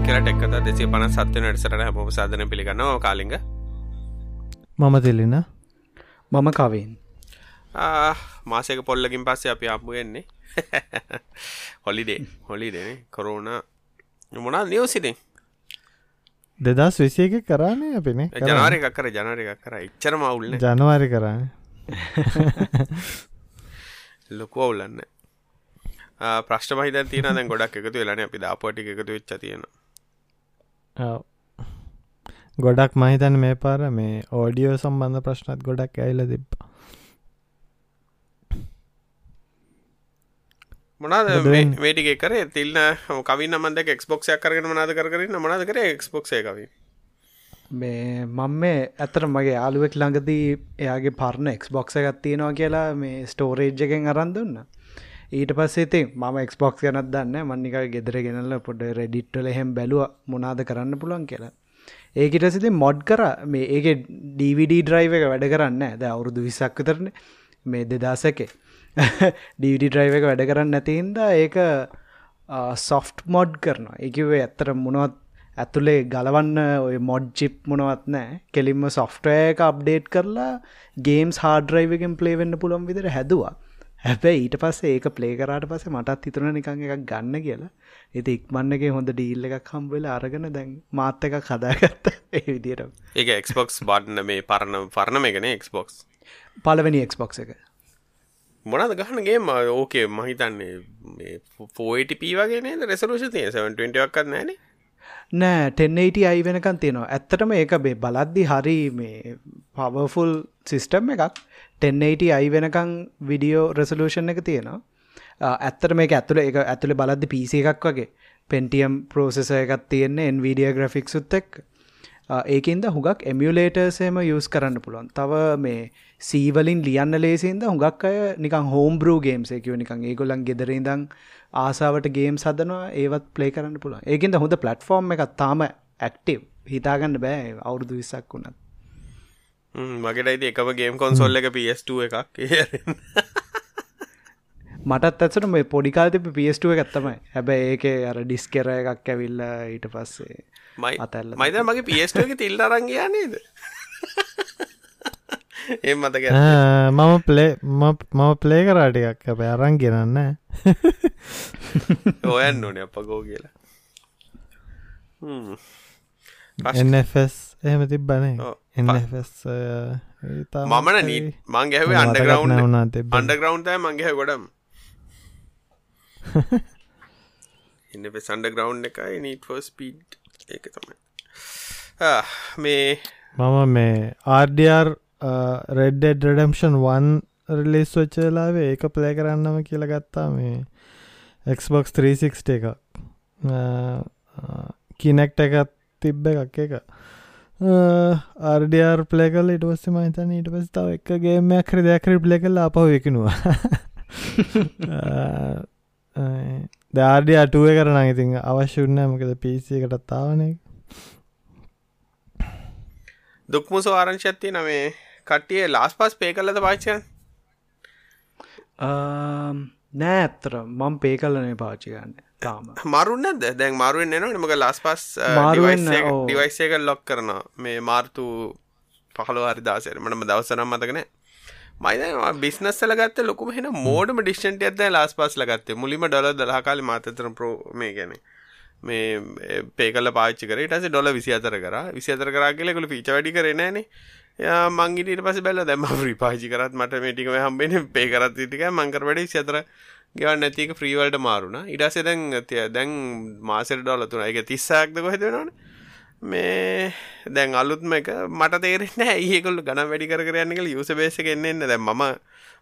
අයිබන් කියලා ටෙක්කත දෙසේ පන සත්වන වැඩසරන හැම සාධන පිළිගන්නවා. කාලිග. මම තිලින මම කවෙන්. මාසක පොල්ලකින් පස්සේ අපි අම්බුවෙන්නේ හොලිඩේ හොලිඩේ කොරුණ මොනා නියවසිටින් දෙදස් විසිය එක කරන්නේ අපිනේ ජනවාරය එකක් කර ජනවාරය එකක් කර. ඉච්චර මවුල්න ජනවාරි කරන්න ලොකු අවුලන්න ප්‍රශ්ට මහිත දැන් ගොඩක් එකතු වෙලන අපි දාපොටි එකතු වෙච්ච තියෙන ගොඩක් මහිතන් මේ පාර මේ ඕඩියෝ සම්බන්ධ ප්‍රශ්නත් ගොඩක් ඇයිල තිබ්බ. මොනාද මේටික කර? තිල්න්න කවින්න මන්ද එක්ස්බොක්ෂයක් කරගෙන මනාද කරන මනාද කර එක්ස්බොක්ෂය කවී මේ මං මේ ඇතර මගේ යාලුවෙක් ළඟදී එයාගේ පරණ එක්ස්බොක්ස එකත් තියෙනවා කියලා මේ ස්ටෝරේජ් එකෙන් අරන් දුන්න ඊට පස්සේ ඉතින් මම එක්ස්බොක්ස් ගැනත් දන්න මන්නික ගෙදර ගෙනල්ල පොඩ රෙඩිට්ටල එහෙම බැලුව මොනාද කරන්න පුළුවන් කියලා. ඒකට සිති මොඩ් කර. මේ ඒක DVD ඩ්‍රයිව එක වැඩ කරන්න ද අවුරුදු විසක් විතරන. මේ දෙදාසකේ ඩවිඩ ඩ්‍රයිව එක වැඩ කරන්න නැතින්ද ඒක සොෆ්ට් මොඩ් කරනවා. එකවේ ඇත්තර මොනවත් ඇතුළේ ගලවන්න ඔය මොඩ් චිප් මොනවත් නෑ කෙලින්ම සොෆ්ටය එක අප්ඩේට් කරලා ගේම්ස් හාඩරයිවගෙන් පලේවෙන්න පුළොම් විදිර හැදවා. හැබැයි ඊට පස්සේ ඒක පලේ කරාට පස මටත් හිතුන නිකං එකක් ගන්න කියලා. එති ඉක්මන්නගේ හොඳ ඩීල්ල එකක් හම්බවෙල අරගෙන දැන් මාත්ත එකක් හදාගත්ත ඒ විදියට ඒක එක්ස්බොක්ස් බාඩ්න මේ පරණ පරණ එකන එක්ස්බොක්ස් පලවෙනි එක්ස්බොක්ස එක. මොනද ගහනගේ ම ඕකේ මහිතන්නේ ෆෝටප වගේ රෙසරුෂ තිය 7ක්ත් නෑන නෑ 1080 අයි වෙනකන් තියෙනවා. ඇත්තටම ඒක බේ බලද්දි හරි මේ පවෆුල් සිිස්ටම් එකක් 1080 අයි වෙනකං විඩියෝ රෙසලූෂන් එක තියෙනවා. ඇත්තට මේක ඇතුළ එක ඇතුළ බලද්දි පිසි එකක් වගේ. පෙන්ටියම් ප්‍රෝසෙස එකත් තියෙන්නේ එන්විඩිය ග්‍රෆික්සුත් එක් ඒකන්ද හුගක් එමියලේටර්සේම යස් කරන්න පුළුවන්. තව මේ සීවලින් ලියන්න ලේසින්ද හුඟක් අය නිකන් හෝම් බරූ ගේම්ස් එකව නිකන් ඒගොලන් ගෙදරඉදං ආසාාවට ගේම් සදනවා ඒවත් පලේ කරන්න පුළුවන්. ඒකෙන්ද හොඳ පලට්ෆෝර්ම් එකත් තාම ඇක්ටව් හිතාගන්න බෑ අවුරුදු විසක් වුණත්. මගේටයිති එකම ගේම් කොන්සොල්ල එක PS2 එකක් මටත් ඇසට මේ පොඩිකාතිප PS2 එකත්තමයි හැබැයි ඒක අර ඩිස්කෙර එකක් ඇවිල්ල ඊට පස්සේ මයි අතල්ල මයිද මගේ PS2 එක තිල්ල අරංගයා නේද? ඒ මතක මම පලේ මම පලේ කරාටිකක් අප අරන් ගෙනන්න ඔයන්න ඕන අප ගෝ කියලා. එස් එහෙම තිබ්බනේ එස් මමන නී මං ගැහවේ අන්ඩග්‍රවන්් අන්ඩග්‍රවන්්තය මංගේ ගොඩම් ඉන්න සන්ඩ ග්‍රවන්් එකයි නීට ස්පීඩ් ඒක තමයි. මේ මම මේ ආර්ඩර් රෙඩ්ඩ රඩම්ෂන් වන් රිලිස් වච්චලාවේ ඒක ප්ලේ කරන්නම කියල ගත්තා මේ එක්බොක්ස් 360 එකක්. කිනෙක්ට එකත් තිබ්බ එකක් එක අර්ඩියර් පලේකල් ඉට වස්ස මහිතන ඊට පස් තාව එකගේමයක් ක්‍ර දෙයක්කර පලේ කල්ලා අපහ එකනවා. දාඩිය අටුව කරන ඉතින් අවශ්‍යන්න මකද පිසි එකටත් තාවනය දුක්මුස ආරංශත්ති නමේ කට්ටිය ලාස් පස් පේ කල්ලද පාච්චයන් නෑ ඇත්තර මං පේ කල්ලනේ පාචි ගන්න තාම මරුන්නද දැන් මරුවෙන් එන මක ලාස් පස් ඩිවයිස් එක ලොක් කරන මේ මාර්තු පහල හරි දාසර මනම දවසනම් මතකන මයිද බිස්නස්සල ගත්ත ලොකුම හෙන මෝඩම ඩිස්ටන්ට ඇද ලාස් පස් ලගත්තේ මුලිම ඩොල දලාකාල මාතතර ප්‍රෝ මේ ගැන මේ පේකල පාචිකර ටස ඩොල විසි අතර කර. විසි අතර කරා කියලෙකුල පිච වැඩි කරනෑනේ මංගිට පස බැල දැම ්‍රිපාජි කරත් මට මේටිකම හම්බෙන පේ කරත් ටික මංකර වැඩ සතර ගෙවන් නැතික ්‍රීවල්ට මාරුණ. ඉඩස දැන් තිය දැන් මාසර ඩොල තුන. එක තිස්සාක්ද කොහෙදෙනවන මේ දැන් අලුත්ම එක මට තේරෙන ඒකොල් ගන වැඩි කරයන්නක යුස බේස කෙන්නෙන්න දැ ම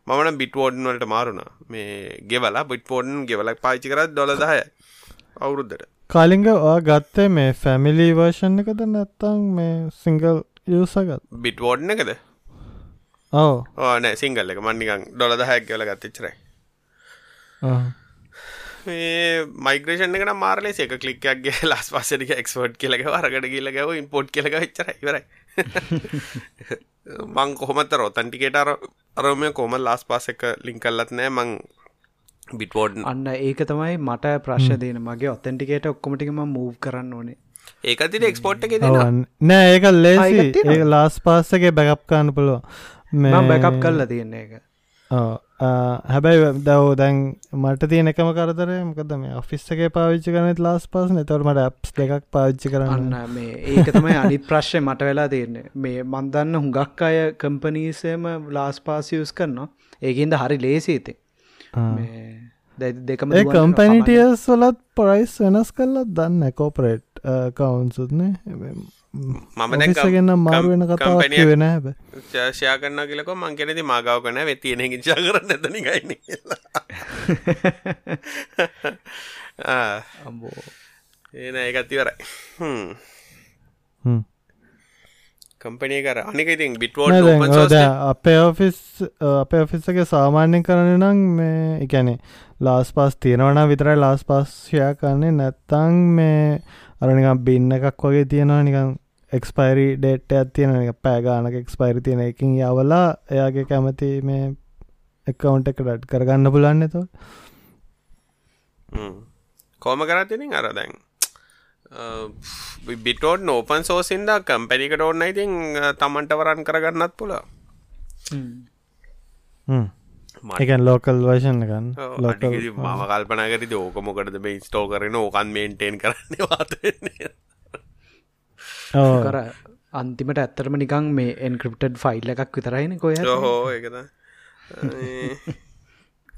මන බිට්වෝඩන් වලට මාරුණ. මේ ගෙවලා බිට්පෝඩන් ගෙවලක් පාචි කරත් ඩොලදාය අවුරුද්ධට කාලිංග ගත්තේ මේ ෆැමිලි වර්ෂණ එකද නැත්තං මේ සිංගල් යසගත් බිට්වෝඩ්න එකද? ඕ ඕනෑ සිංගල් එක. මන්නිකං ඩොලද හැක් කියල ගත්තච්චරයි මයිග්‍රේෂන් එකට මාරලේ එක කලික්ගේ ලස් පස්සටික එක්ස්පෝට් කියලක වරකට කියලකව ඉන්පෝට් කියලක වෙච්චර ඉවරයි. මං කොහොමත රෝතන්ටිකේට අර අරම කොම ලාස් පාස එක ලිංකල්ලත් නෑ. මං බිටෝඩ් අන්න ඒක තමයි මට ප්‍රශ්ය දයන මගේ ඔත්තැන්ටිකේට ඔක්කොමටිකම මූව් කරන්න ඕනේ. ඒකතිට එක්ස්පෝට් එක නෑ ඒක ලේසි. ඒ ලාස් පාස්සගේ බැකප් කාන්න පුළුව මම බැකප් කරලා තියන්නේ එක හැබැයි දව් දැන් මට තියෙන එකම කරදර මොකද මේ ඔෆිස්සගේ පාවිච්චි කරනෙත් ලාස් පාස් නතවට මට ඇප්ස් දෙකක් පාවිච්චි කරන්න. මේ ඒක තමයි අනිත් ප්‍රශ්ය මට වෙලා තියන්නේ. මේ මන්දන්න හුඟක් අය කම්පනීසේම ලාස් පාසියස් කරනවා. ඒකින්ද හරි ලේසිීති දෙකම. කම්පැනිටියස් වලත් පොරයිස් වෙනස් කරලත් දන්න කෝපරේට් කවුන්සුත්නේ මම දැන් කම්- ගන්න මාරු වෙන හැබ ශයා කරන්න කියලක මං කෙනෙති මාගාව කන වෙ තියෙනකින් ශා කරන්න ඇතනිකයින අම්බෝ ඒන ඒකත්තිවරයි කම්පනය කර අනික ඉතින් බිට්වෝඩ් අපේ ඔෆිස් අපේ ඔෆිස්සගේ සාමාන්‍යෙන් කරන නම් මේ එකැනෙ ලාස් පස් තියෙනවන විතරයි ලාස් පස්ෂයා කරන්නේ. නැත්තං මේ අරනිකම් බින්න එකක් වගේ තියෙනවා නිකම් එක්ස්පයිරි ඩේට් ඇත් තියෙන එක පෑගානක එක්ස්පයිරි තියෙන එකින් යවලා එයාගේ කැමති මේ එකකවුන්ට එක ඩට් කරගන්න පුලන්න තො කෝම කරතිනින් අර දැන් බිටෝඩ් නෝපන් සෝසින්ද කම්පැනිකට ඕන්න ඉතින් තමන්ට වරන් කරගන්නත් පුල එකන් ලෝකල් වර්ෂන් ගන්න මම කල්පනගරි ඕක මොකටද මේ ස්ටෝ කරන ඕකන් මේන්ටේන් කරන්න වාතන්නේ කර අන්තිමට ඇත්තරම නිකං මේ එන්ක්‍රප්ටඩ් ෆයිල් එකක් විතරයින කොය හෝ ඒකද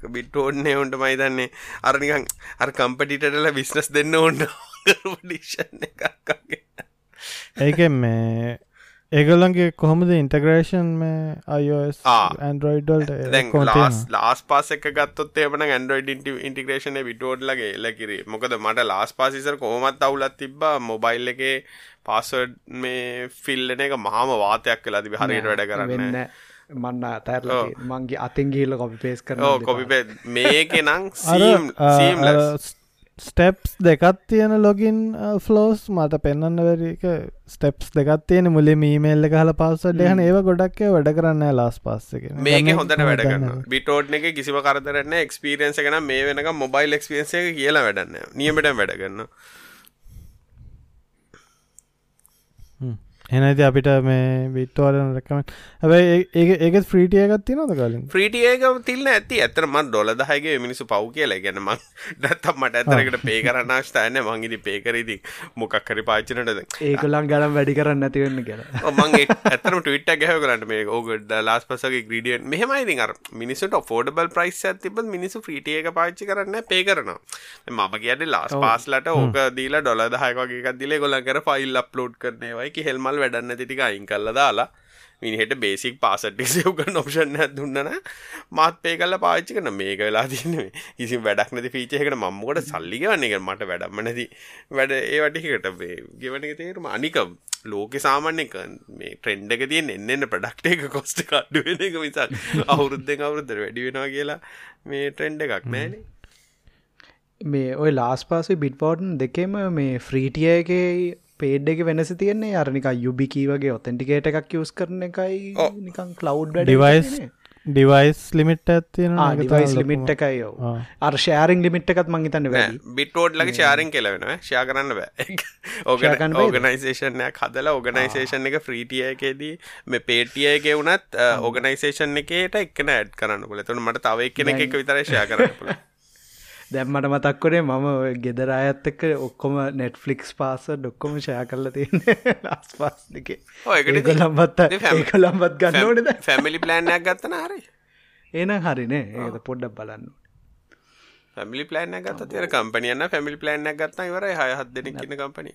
බිටෝඩ්නේ ඔන්ට මයිතන්නේ අරනිකං අර කම්පටිටල විස්නස් දෙන්න ඔන්න ඩිෂන් එකක්ගේ ඒක මේ ඒගොල්ලන්ගේ කොහොමද ඉන්ටග්‍රේෂන් මේ අයෝස්. ඇන්ඩරෝයිඩල්ට දැන් ලාස් ලාස් පාස එක ගත්තොත් එමන ඇන්ඩරෝයිඩ ඉන්ටිග්‍රේෂන විටෝඩ් ලගේ එලකිරි මොකද මට ලාස් පාසිසර කොහොමත් අවුලත් තිබ්බා. මොබයිල් එකේ පාස්වඩ් මේ ෆිල්ලන එක මහම වාතයක් කලා තිබි හරියට වැඩ කරන්න මන්න අතැරල මංගේ අතින් ගීල කොපි පේස් කර ඕ කොපි මේක නම් සීම් ස්ටෙප්ස් දෙකත් තියෙන ලොගින් ෆලෝස් මට පෙන්න්න වැරක ස්ටෙප්ස් දෙකත් තියෙන මුලේ මීමේල්ල හල පස්සට යහන ඒව ගොඩක්ේ වැඩ කරන්න ලාස් පස්සක මේක හොඳට වැඩ කරන්න බිටෝඩ් එක කිසිම කරතරන්න එක්ස්පිරියන්ස එකන මේ වෙනක මොබයිල් එක්ස්පියන්ස එක කියලා වැඩන්න නියමට වැඩ එනති අපිට මේ විට්ටෝරන රැකම හැබයි ඒක ෆ්‍රීටියගත් තිනොද කලින්? ්‍රීටියක තිල්න්න ඇති. ඇතරම ඩොල දහගේ මිනිසු පව් කියලා. ගැනම ඩත්තම් මට ඇතරකට පේ කරනාශ්ථායන මංගිදි පේකරදි මොකක්කරි පාචනටද ඒකොලන් ගලම් වැඩි කරන්න ඇතිවෙන්න කියලා. මගේ ඇතම ටවිට ගැහ කරන්න. මේ ඕගඩ ලාස් පසගේ ග්‍රීඩියන් මෙහමයි අර මිනිසට ෆෝඩබල් ප්‍රයිස් ඇතිබ මිනිසු ්‍රීටිය එක පාච්චි කරන්න පේ කරනවා. මම කියද ලාස් පාස්ලට ඕක දීලා ඩොල දහයකගේ දිල ගොල කර ෆයිල් අප්ලෝඩ් කරනවයි හෙල්මල් වැඩන්න තිටික අයින් කල්ල දාලා මිනිහට බේසික් පාසට්ටි සයවකන්න ඔප්ෂන් දුන්නන මාත් පේ කල්ල පාච්චි කන මේක වෙලා තින්නේ කිසි වැඩක් නැති ෆීචයකට මම්මකොට සල්ලිග වන්න එක මට වැඩම්ම නැති. වැඩ ඒ වටිකට ගෙවන තේරුම අනික ලෝක සාමාන්‍යක මේ ට්‍රෙන්ඩ් එක තියෙන් එන්න ප්‍රඩක්ට එක කොස්ට කඩ්ඩු වෙන එක විසක් අවුරුද්ධෙන් අවුරුද්දර වැඩි වෙනවා කියලා මේ ට්‍රෙන්ඩ් එකක් නෑනේ මේ ඔය ලාස් පාසේ බිට්පෝටන් දෙකෙම මේ ෆ්‍රීටියගේ පේඩ් එක වෙනස තියන්නේ. අරනික යුබිකී වගේ ඔතැන්ටිකේට එකක් යස් කරන එකයි නිකං කලව් ඩිවයිස් ඩිවයිස් ලිමිට් ඇත්තියෙන ඩිවයිස් ලිමිට් එකයි යෝ අර් ෂෑරිං ලිමිට් එකත් මංහිතන්න වැඩ. බිටෝඩ් ලගේ ශාරෙන් කෙලවෙන ෂයා කරන්න බෑ. ඕගන ඕගනයිසේෂනයක් හදලා ඕගනයිසේෂන් එක ෆ්‍රීටිය එකේදී මේ පේටිය එක වුනත් ඕගනයිසේෂන් එකට එක්න ඇඩ් කරන්න පුල තුන මට තව කෙනෙ එක විතර ෂයා කරන්න පුළ දැම්මට මතක්කොනේ මම ගෙදර අයත් එක්ක ඔක්කොම නෙට්ෆලික්ස් පාස ඩොක්කොම ෂය කරලා තියන්නේ ලස් පාස් දෙක ලම්බත් ඒක ලම්බත් ගන්න ඕනද ෆැමිලි ප්ලෑන්යක් ගත්තන හරි? ඒන හරිනේ ඒද පොඩ්ඩක් බලන්න ප්ලෑන් ගත්ත තිර කම්පනියන්න ෆැමිලි ප්ලෑන් ගත්ත ඉවර හය හත් දෙන කියන කම්පනි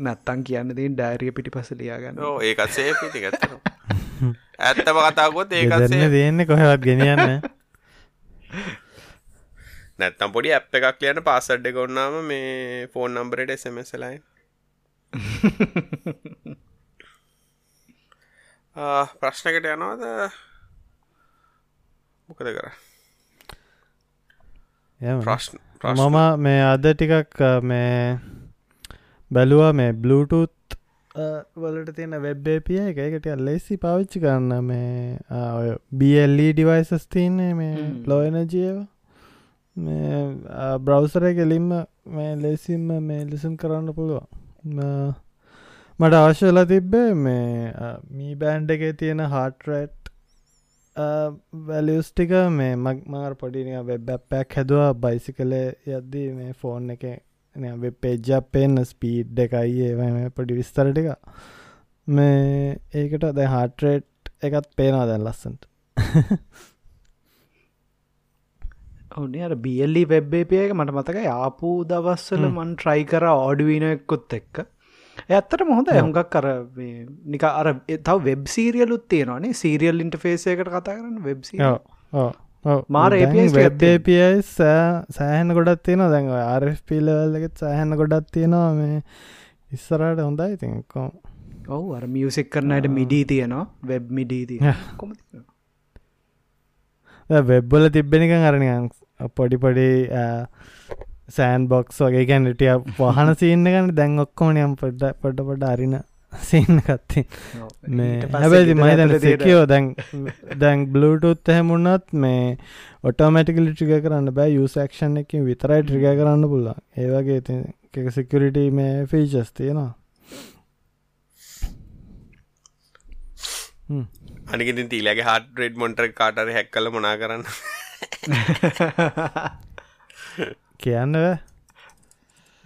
නැත්තන් කියන්න දී ඩයිරිය පිටි පස ලියාගන්න. ඒකත් සේ පිටි ගත්ත ඇත්තම කතාගොත් ඒකත් දෙන්න කොහෙවත් ගෙනියන්න නැත්තම් පොඩි ඇප් එකක් ලියන පාසඩ් එක ඔන්නාම මේ ෆෝන් නම්බරට එසමසලයි ප්‍රශ්නකට යනවාද? මොකද කර ප්‍රශ්න මම මේ අද ටිකක් මේ බැලුවා මේ බ්ලුටත් වලට තියෙන වෙබ්බේපිය එක. එකට ලෙසි පාවිච්චි කරන්න. මේ ඔය බල්ලි ඩිවයිසස් තියන්නේ මේ ලෝයනජයවා බ්‍රවසරය කෙලින්ම මේ ලෙසිම්ම මේ ලිසන් කරන්න පුළුවන් මට අවශ්‍යලා තිබ්බේ මේ මී බෑන්්ඩ එක තියෙන හාටරට් වැලියස්ටික මේ මක් මාර් පොඩිනිය වෙබ්බැක් හැදවා බයිසි කලේ යද්දී මේ ෆෝන් එක වෙබ් පේජ්ජක් පෙන්න්න ස්පීඩ් එකයි ඒ පොඩි විස්තර ටික. මේ ඒකට දැ හාටරේට් එකත් පේනවා දැන් ලස්සන්ට. ඔන්න අර බියල්ලි වෙබ්බේපිය එක මට මතක ආපු දවස්සල මන් ට්‍රයි කර ඕඩුවීන එක්කුත් එක්ක. ඇත්තට මොහොද හුඟක් කර නික අර තව වෙබ් සීරියලුත් තියෙනවානේ සීරියල් ඉන්ටෆේසයකට කතා කරන්න වෙබ් මාර වෙබ්පයි සෑහන ගොඩත් තියෙන දැන් ආර්පිලවල්ලගෙත් සෑහන ගොඩත් තියෙනවා. මේ ඉස්සරට හොඳයි. තිකොම් ඔවු අර මියසික් කරනයට මිඩී තියෙනවා. වෙබ් මිඩීති කොම වෙබ්බල තිබ්බෙනක අරනියන් පොඩි පොඩි සෑන් බොක්ස් වගේ ගැනටිය පහන සිීන්න ගන්න දැන් ඔක්කොමනියම් පොඩ්ඩ පොඩ පොඩ අරින සින්න කත්ති මේ හැබැති මයි දැන සිකයෝ දැන් දැන් බ්ලුටුත් හැමුණත් මේ ඔටෝමටිකලි ට්‍රිග කරන්න බෑ යුසක්ෂන් එකින් විතරයි ට්‍රිග කරන්න පුල්ලා ඒවගේ එක සිකරිට මේ ෆීචස් තියෙනවා අනිකතින් තීලගේ හට රෙඩ් මොන්ටර් කාටර හැක් කල මොනා කරන්න කියන්න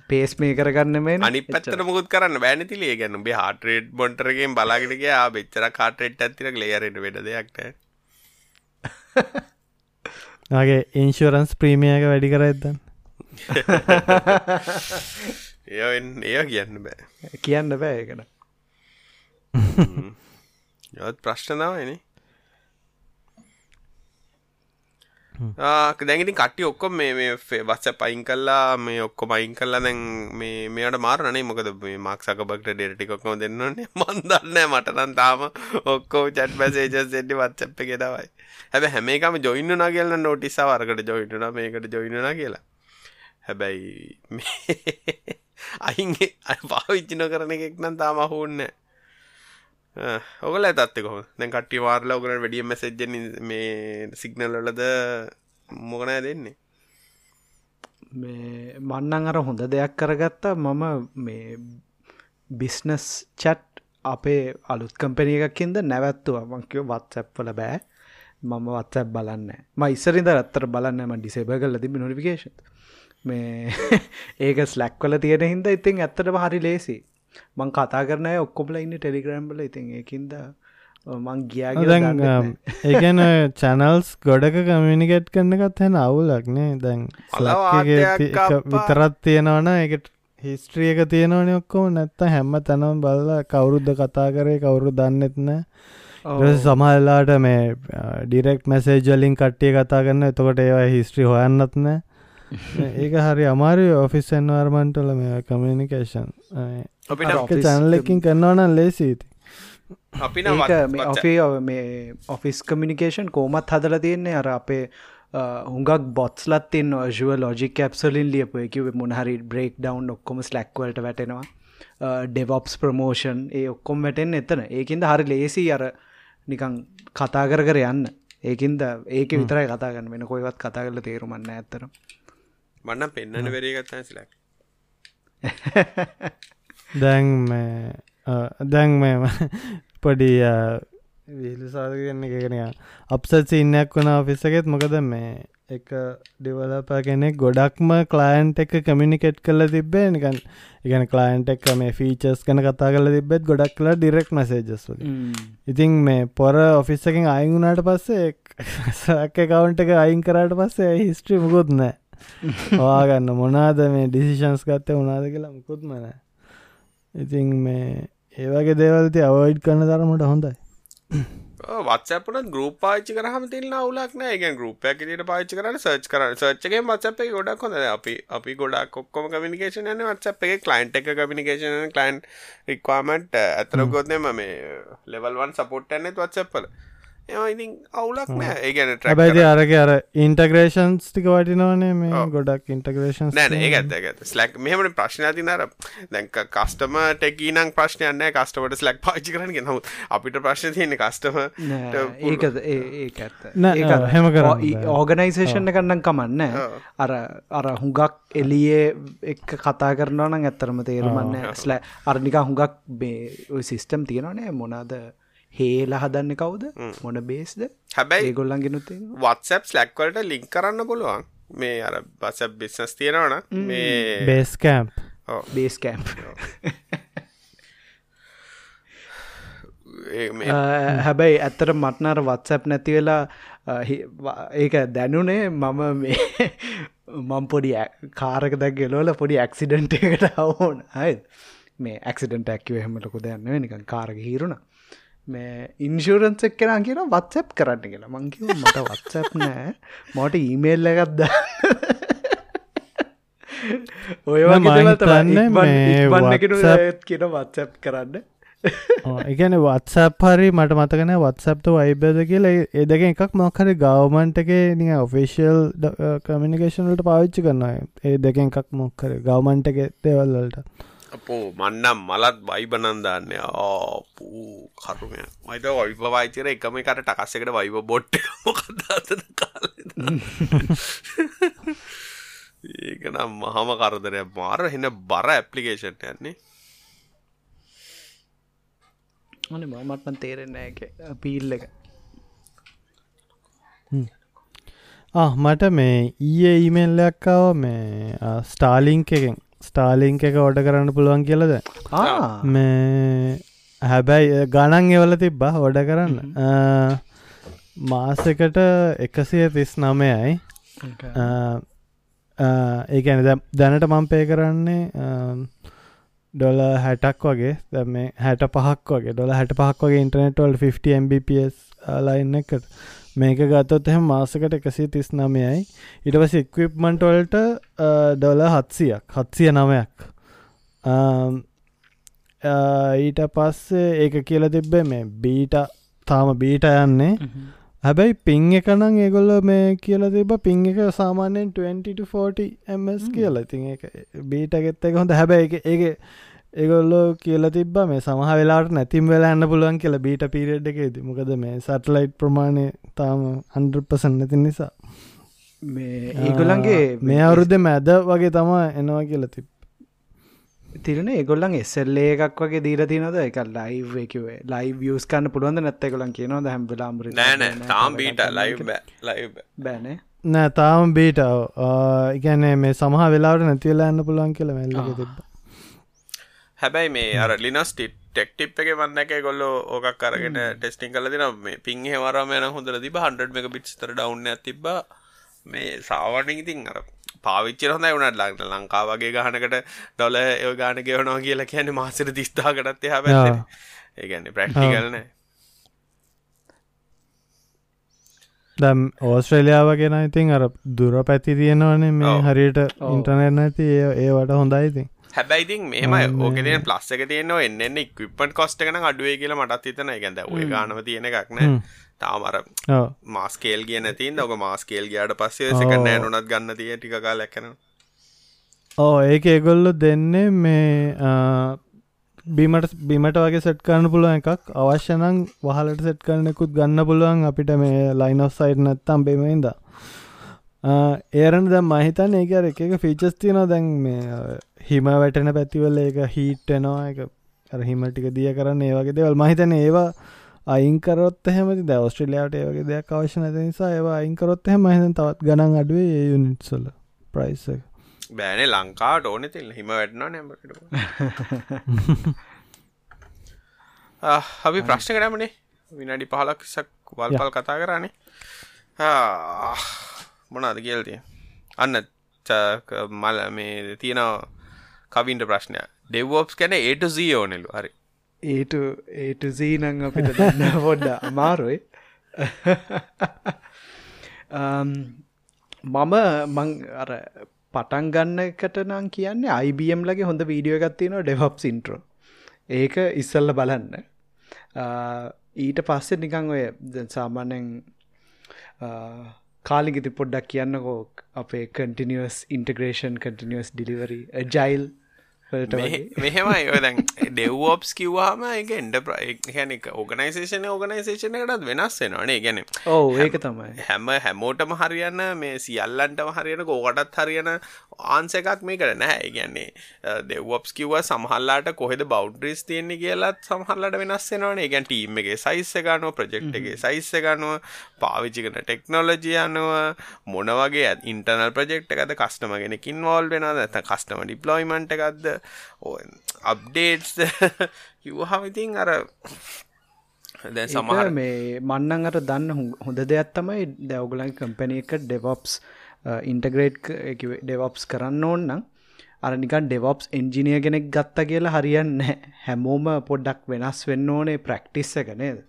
පේස් මේ කරගන්න මේ අනි පත්තර මුකුත් කරන්න බෑනතිලිය ගැන බේ හටරේඩ් බොන්ටරගෙන් බලාගෙනගේ බෙච්චර කාටරෙට් ඇතිර ලේරට වෙට දෙයක්ට ගේ ඉන්ශරන්ස් ප්‍රීමියක වැඩි කර ඇදන්න එය එය කියන්න බෑ. කියන්න බෑ එකන යත් ප්‍රශ්නනාවනේ දැගිති කට්ටි ඔක්කොම මේ වස්ස පයින් කල්ලා මේ ඔක්කොම අයින් කල්ලා දැන් මේ මේට මාරණනේ මොකද මේ මක්සක බක්ට ඩෙටටිකොක්කොම දෙන්නන්නේ මන්දන්න මටනන් තාම ඔක්කෝ චට් බැසේජස් එඩි වත්සප් එක දවයි හැබ හැමේකම ජොයින්න නා කියලන්න නොටිසා වරකට ජොයිටන මේකට ජොයිනනා කියලා. හැබැයි අහින්ගේ අ පාවිච්චින කරන එකෙක් නම් තාම හෝන්නෑ ඔගල ඇතත්ක කො දැන් කට්ටි වාර්ල ඔගලට වැඩිය මැසෙජ්ජ මේ සිගනල් වලද මොකනෑ දෙන්නේ මේ මන්නන් අර හොඳ දෙයක් කරගත්තා. මම මේ බිස්නස් චට් අපේ අලුත් කම්පැනිය එකක්කින්ද නැවැත්තුව. මංකව වත්සැප්වල බෑ. මම වත්සැප් බලන්න ම ඉස්සරින්ද රත්තර බලන්න ම ඩිසේබ කල තිබ නොටිකේෂන් මේ ඒක ස්ලැක්වල තියෙන හින්ද ඉතින් ඇත්තට හරි ලේසි මං කතා කරනය ඔක්කොබල ඉන්න ටෙලිග්‍රම්බල ඉතින් ඒකින්ද මං ගියා ඒගැන චැනල්ස් ගොඩක කමිනිකට් කරන්නගත් හැන අවුලක්නේ දැන් විතරත් තියෙනවන එකට හිස්ට්‍රිය එක තියෙනවන ඔක්කොම. නැත්ත හැම්ම තැනම් බලලා කවුරුද්ධ කතා කරේ කවුරු දන්නෙත්න සමහල්ලාට මේ ඩිරෙක්් මැසේජලින් කට්ටිය කතා කරන්න එතකොට ඒවා හිස්ට්‍රි හොයන්නත්න ඒක හරි අමාරි ඔෆිස් එන්වර්මන්ටල මේ කමිනිකේෂන් අපිට චැනලකින් කරන්නවන ලේසිීති අපි ඔෆේ මේ ඔෆිස් කමිනිකේෂන් කෝමත් හදල තියෙන්නේ? අර අපේ හුඟක් බොත්ස්ලත් තින් ෝජුව ලෝජික් කැප්සලින් ලියපු. එකව මොනහරි බ්‍රේක් ඩවන් ඔක්කොම ස්ලක්වලට වැටෙනවා. ඩෙවොප්ස් ප්‍රමෝෂන් ඒ ඔක්කොම් වැටෙන් එතන. ඒකින්ද හරි ලේසි අර නිකං කතා කර කර යන්න. ඒකින්ද ඒක විතරයි කතාගන්න වෙන කොයිවත් කතා කරල තේරුමන්න ඇතරම් මන්න පෙන්න්නන වෙරේගත්තා සිලක් දැන් දැන් මෙම පොඩි විහිලුසාදගන්න එකකනය අප්සත් ඉන්නයක් වුණ ඔෆිස්සකෙත් මොකද මේ එක ඩිවලප කෙනෙක් ගොඩක්ම කලයින්ට එක කමිනිකෙට් කල තිබේ නිකන් ඉගන කලයින්ට එක් මේ ෆීචස් කන කතා කල තිබෙත් ගොඩක් කලා ඩිරෙක් මසේජස් ඉතින් මේ පොර ඔෆිස්සකින් අයිගුණට පස්සේ කවුන්ට එක අයින් කරට පස්සේ හිස්ට්‍රි මුකුත් නෑ වාගන්න මොනාද මේ ඩිසිෂන්ස් ගත්ත උනාද කියලා මුකුත් මන ඉතින් මේ ඒවගේ දේවල්ති අවයිඩ් කරන තරමට හොඳයි. වත්සපට ගරුප පාච්චි කරහම තිල්න්න අවුලක් නෑ. ගැ ගරුප ඇකිට පාච්චි කරන සර්ච් කර සර්ච්ගේ වත්සප එක ගොඩක් හොඳ අපි අපි ගොඩක් කොක්කොම කමිනිකේෂන න වත්සප එක. කලයින්ට එක කමිනිකේෂන කලයින් රික්වාමට ඇතර ගොත්නම මේ ලෙවල්වන් සපොට් ඇනෙත් වත්සපල එම ඉතින් අවුලක් නෑ. ඒගැන හැබැයි අරක අර ඉන්ටග්‍රේෂන්ස් ටික වටිනවනේ මේ ගොඩක් ඉන්ටග්‍රේෂන් නෑන ඒ ඇත්ත ඇත ස්ලක් මෙහමට ප්‍රශ්න තිනර දැක කස්ටම ටෙකීනං ප්‍රශ්නයන්න කස්ටමට ස්ලක් පාචි කරන නහු අපිට ප්‍රශ්න තියෙන කස්ටම ඒකද? ඒක ඇත්ත. හෙම කර ඕගනයිසේෂණ කරන්න කමන්න අර අර හුඟක් එලියේ එක් කතා කරනවා නම් ඇත්තරම තේරුමන්න ස්ල අර්නිකා හුඟක් බේ සිිස්ටම් තියෙනවනේ මොනාද හේල හදන්න කවුද? මොන බේස්ද හැබැයි ගොල්ලන්ගෙනුත් වත්සප් ස්ලැක්වලට ලිංක් කරන්න පුළුවන්. මේ අර බස බිස්නස් තියෙනවන. මේ බේස්කෑම්ප් බේස් කෑම්ප් හැබැයි ඇත්තට මටනර වත්සැප් නැති වෙලා ඒක දැනුනේ මම මේ මම් පොඩි කාරක දැක් ගෙලෝල පොඩි ඇක්සිඩන්ට එකට අවෝන් අයි මේ ඇක්සිඩන්ට ඇක්ව හෙමටකු දැන්න නිකන් කාරක හිරුණා මේ ඉන්ශූරන්ස එක්කෙන කියන වත්සැප් කරන්න කියලා. මංකිව මට වත්සැප් නෑ. මට ඊමේල් එකක්ද ඔය මතන්න කියන වත්සැප් කරන්න. එකන වත්සප් හරි මට මතකන වත්සප්ට වයිබද කියලා. ඒ දෙක එකක් මොක්හරි ගවමන්ටගේ නිය ඔෆිසිියල් කමිනිකේෂන්ලට පාවිච්චි කරන්න ඒ දෙක එකක් මොක්කර ගවමන්ටගේ දේවල්ලට අපෝ මන්නම් මලත් වයිබනන්දන්න ආපූ කරුමය මයිත ඔයිප වයිචර එකම එකට ටකස්සකට වයිබ බොට් මොකක්දත කාල? ඒක නම් මහම කරදරය මාර හෙන බර ඇපලිකේෂන්ට යන්නේ. අන මමත්ම තේරෙන්නේ පීල් එක. මට මේ ඊයේ ඊමෙල්ලක්කාව මේ ස්ටාලිංක එකෙන් ස්ටාලිංක එක ඕඩ කරන්න පුළුවන් කියලද? මේ හැබැයි ගණන් එවල තිබ්බා හොඩ කරන්න. මාසකට එකසිය තිස් නමයයි ඒඇන දැනට මම්පේ කරන්නේ ඩොල හැටක් වගේ. දැ මේ හැට පහක් වගේ. ඩොල හැට පහක් වගේ ඉන්ටර්නෙට්වල් 50 mbps ලයින්න එකට මේක ගත්තොත් එහෙම මාසකට එකසි තිස් නමයයි ඉට පස ඉක්විප්මන්ටවල්ට ඩොල හත්සියක් හත්සිය නමයක් ඊට පස්සේ ඒක කියල තිබ්බේ මේ බීට තාම බීට යන්නේ. හැබැයි පිං එකනං ඒගොල්ල මේ කියල තිබ පිං එක සාමාන්‍යයෙන් 2040 ms කියලා. ඉතින් බීට ගෙත්ත එක හොඳ. හැබැයි ඒ ඒගොල්ලෝ කියල තිබ මේ සමහ වෙලාට නැතිම් වෙලා එන්න පුළුවන් කියලා බීට පිරෙඩ් එකේද. මොකද මේ සටලයිට් ප්‍රමාණය තාම අන්ඩපසන් නැති නිසා. මේ ඒගොල්ලන්ගේ මේ අවුරුද්ධ මැද වගේ තමා එනවා කියලා තිබ තිරන ඒගොල්ලන් එස්සල්ලේ එකක් වගේ දීර තිනද එක ලයිව් එකවේ ලයි වියස් කන්න පුළුවන්ද නැත්තකොලන් කියනවද? හැම්බලාම්ර නෑන තාම් බීට ලයි බෑනේ. නෑ තාම බීට ඉගැනේ මේ සමහ වෙලාට නැතිවලා එන්න පුළුවන් කියල මැල්ල තිබ හැබැයි මේ අර ලිනස් ටෙක්ටිප් එක වන්න එක ගොල්ල ඕකක් අරගෙන ටෙස්ටිං කල දින මේ පින් හවරම යන හොඳර තිබ 100 එක පිට් තර ඩවන්න තිබ මේ සාවටින් ඉතින් අර පාවිච්චි හොඳයි වුණට ලංට ලංකා වගේ ගහනකට ඩොල ඒ ගාන ගෙවනවා කියලා කියන මාසර තිස්ථාකටත් හැ ඒගැන්න ප්‍රක්ටිකල්න දැම් ඕස්ට්‍රේලියාව ගෙන ඉතින් අර දුර පැති තියෙනවනේ මේ හරියට ඉන්ටර්නෙට් නැති. ඒ වට හොඳයිඉතින් හැබැයිතින් මෙම ඕකෙන ප්ලස් එක තියනවා එන්න ඉක්විපට කොස්ට එකන අඩුවේ කියලා මටත් හිතන ගැද ඔය ගානව තියෙන එකක්න තාමර මාස්කේල් කිය නැතින් ඔක මාස්කේල් ගයාට පස්සේ සක නෑනුනත් ගන්න තිය ටික කාල එක්කන ඕ ඒක ඒගොල්ලො දෙන්නේ මේ බිමට බිමට වගේ සෙට් කරන්න පුළුවන් එකක්. අවශ්‍යනං වහලට සෙට් කරනෙකුත් ගන්න පුළුවන්. අපිට මේ ලයින් ඔෆ් සයිට් නැත්තම් බෙමයින්ද ඒරන දැම් මහිතන් ඒක එක එක ෆීචස් තියනවා. දැන් මේ හිම වැටෙන පැතිවල ඒක හීට්ටනවා එක හිමටික දිය කරන්න ඒවගේ දෙවල්. මහිතන ඒවා අයින්කරොත් හෙමති ද ඔස්ට්‍රලියයාට ඒවගේ දෙයක් අවශ්‍ය නැති නිසා ඒවා අයින්කරොත් හෙම මහිතන් තවත් ගණන් අඩුවේ ඒ යුනිට්සල ප්‍රයිස බෑනේ ලංකාට ඕනෙ තිල් හිම වැටන නැමට අපි ප්‍රශ්න කරමනේ. විනාඩි පහලක්සක් වල්පල් කතා කරන්නේ මොනාද කියල්තිය අන්න මල මේ තියෙනවා කවින්ට ප්‍රශ්නය ඩෙව්ෝප්ස් කැන ඒට සී ඕනෙලු. හරි. ඒට ඒට සීනං අපිට දන්න පොඩ්ඩ අමාරුයි. Um, මම මං අර පටන් ගන්න එකට නම් කියන්නේ අයිBM ලගේ හොඳ වීඩියෝ එකත්තියනවා ඩෙවප් සින්ට්‍රෝ ඒක ඉස්සල්ල බලන්න. Uh, ඊට පස්සේ නිකං ඔය සාමාන්‍යෙන් uh, කාලිගිති පොඩ්ඩක් කියන්නකෝ අපේ කටිනිස් ඉන්ටග්‍රේෂන් කටිනිස් ඩිලිවරි ජයිල් මෙහෙමයි. ඔය දැන් ඩෙව්ෝප්ස් කිව්වාම එක එන්ඩ ප්‍රයිහැන ඕගනයිසේෂන ඕගනයිසේෂන එකටත් වෙනස් වෙනවානේ ගැන ඕ ඒක තමයි. හැම හැමෝටම හරියන්න මේ සියල්ලන්ටම හරියන කෝකටත් හරියන ආන්ස එකක් මේ කර නැහැ ගැන්නේ දෙව්වප්ස් කිව්ව සමහල්ලාට කොහෙද බෞඩ්රිස් තියෙන්නේ කියලත් සමහල්ලට වෙනස් වෙනවාන ගැන් ටීම් එක සයිස්ස ගනුව ප්‍රජෙක්් එක සයිස්ස ගනුව පාවිච්චි කන ටෙක්නෝලජි අනුව මොන වගේ ඉන්ටර්නල් ප්‍රජෙක්් එකද කස්ටමගෙනකින් වෝල් වෙන ඇත කස්ටම ඩිප්ලොයිමන්ට එකක්ද අප්ඩේට්ස් කිව්හමිතින් අර දැ සමහර මේ මන්නන් අට දන්න හොඳ දෙයක් තමයි. දැවගලන් කම්පැනි එක ඩෙවොප්ස් ඉන්ටග්‍රේට් ඩෙවොප්ස් කරන්න ඕන්නම් අර නිකන් ඩෙවොප්ස් එන්ජිනිය කෙනෙක් ගත්ත කියලා හරියන්න හැමෝම පොඩ්ඩක් වෙනස් වෙන්න ඕනේ ප්‍රක්ටිස්ස එක නේද?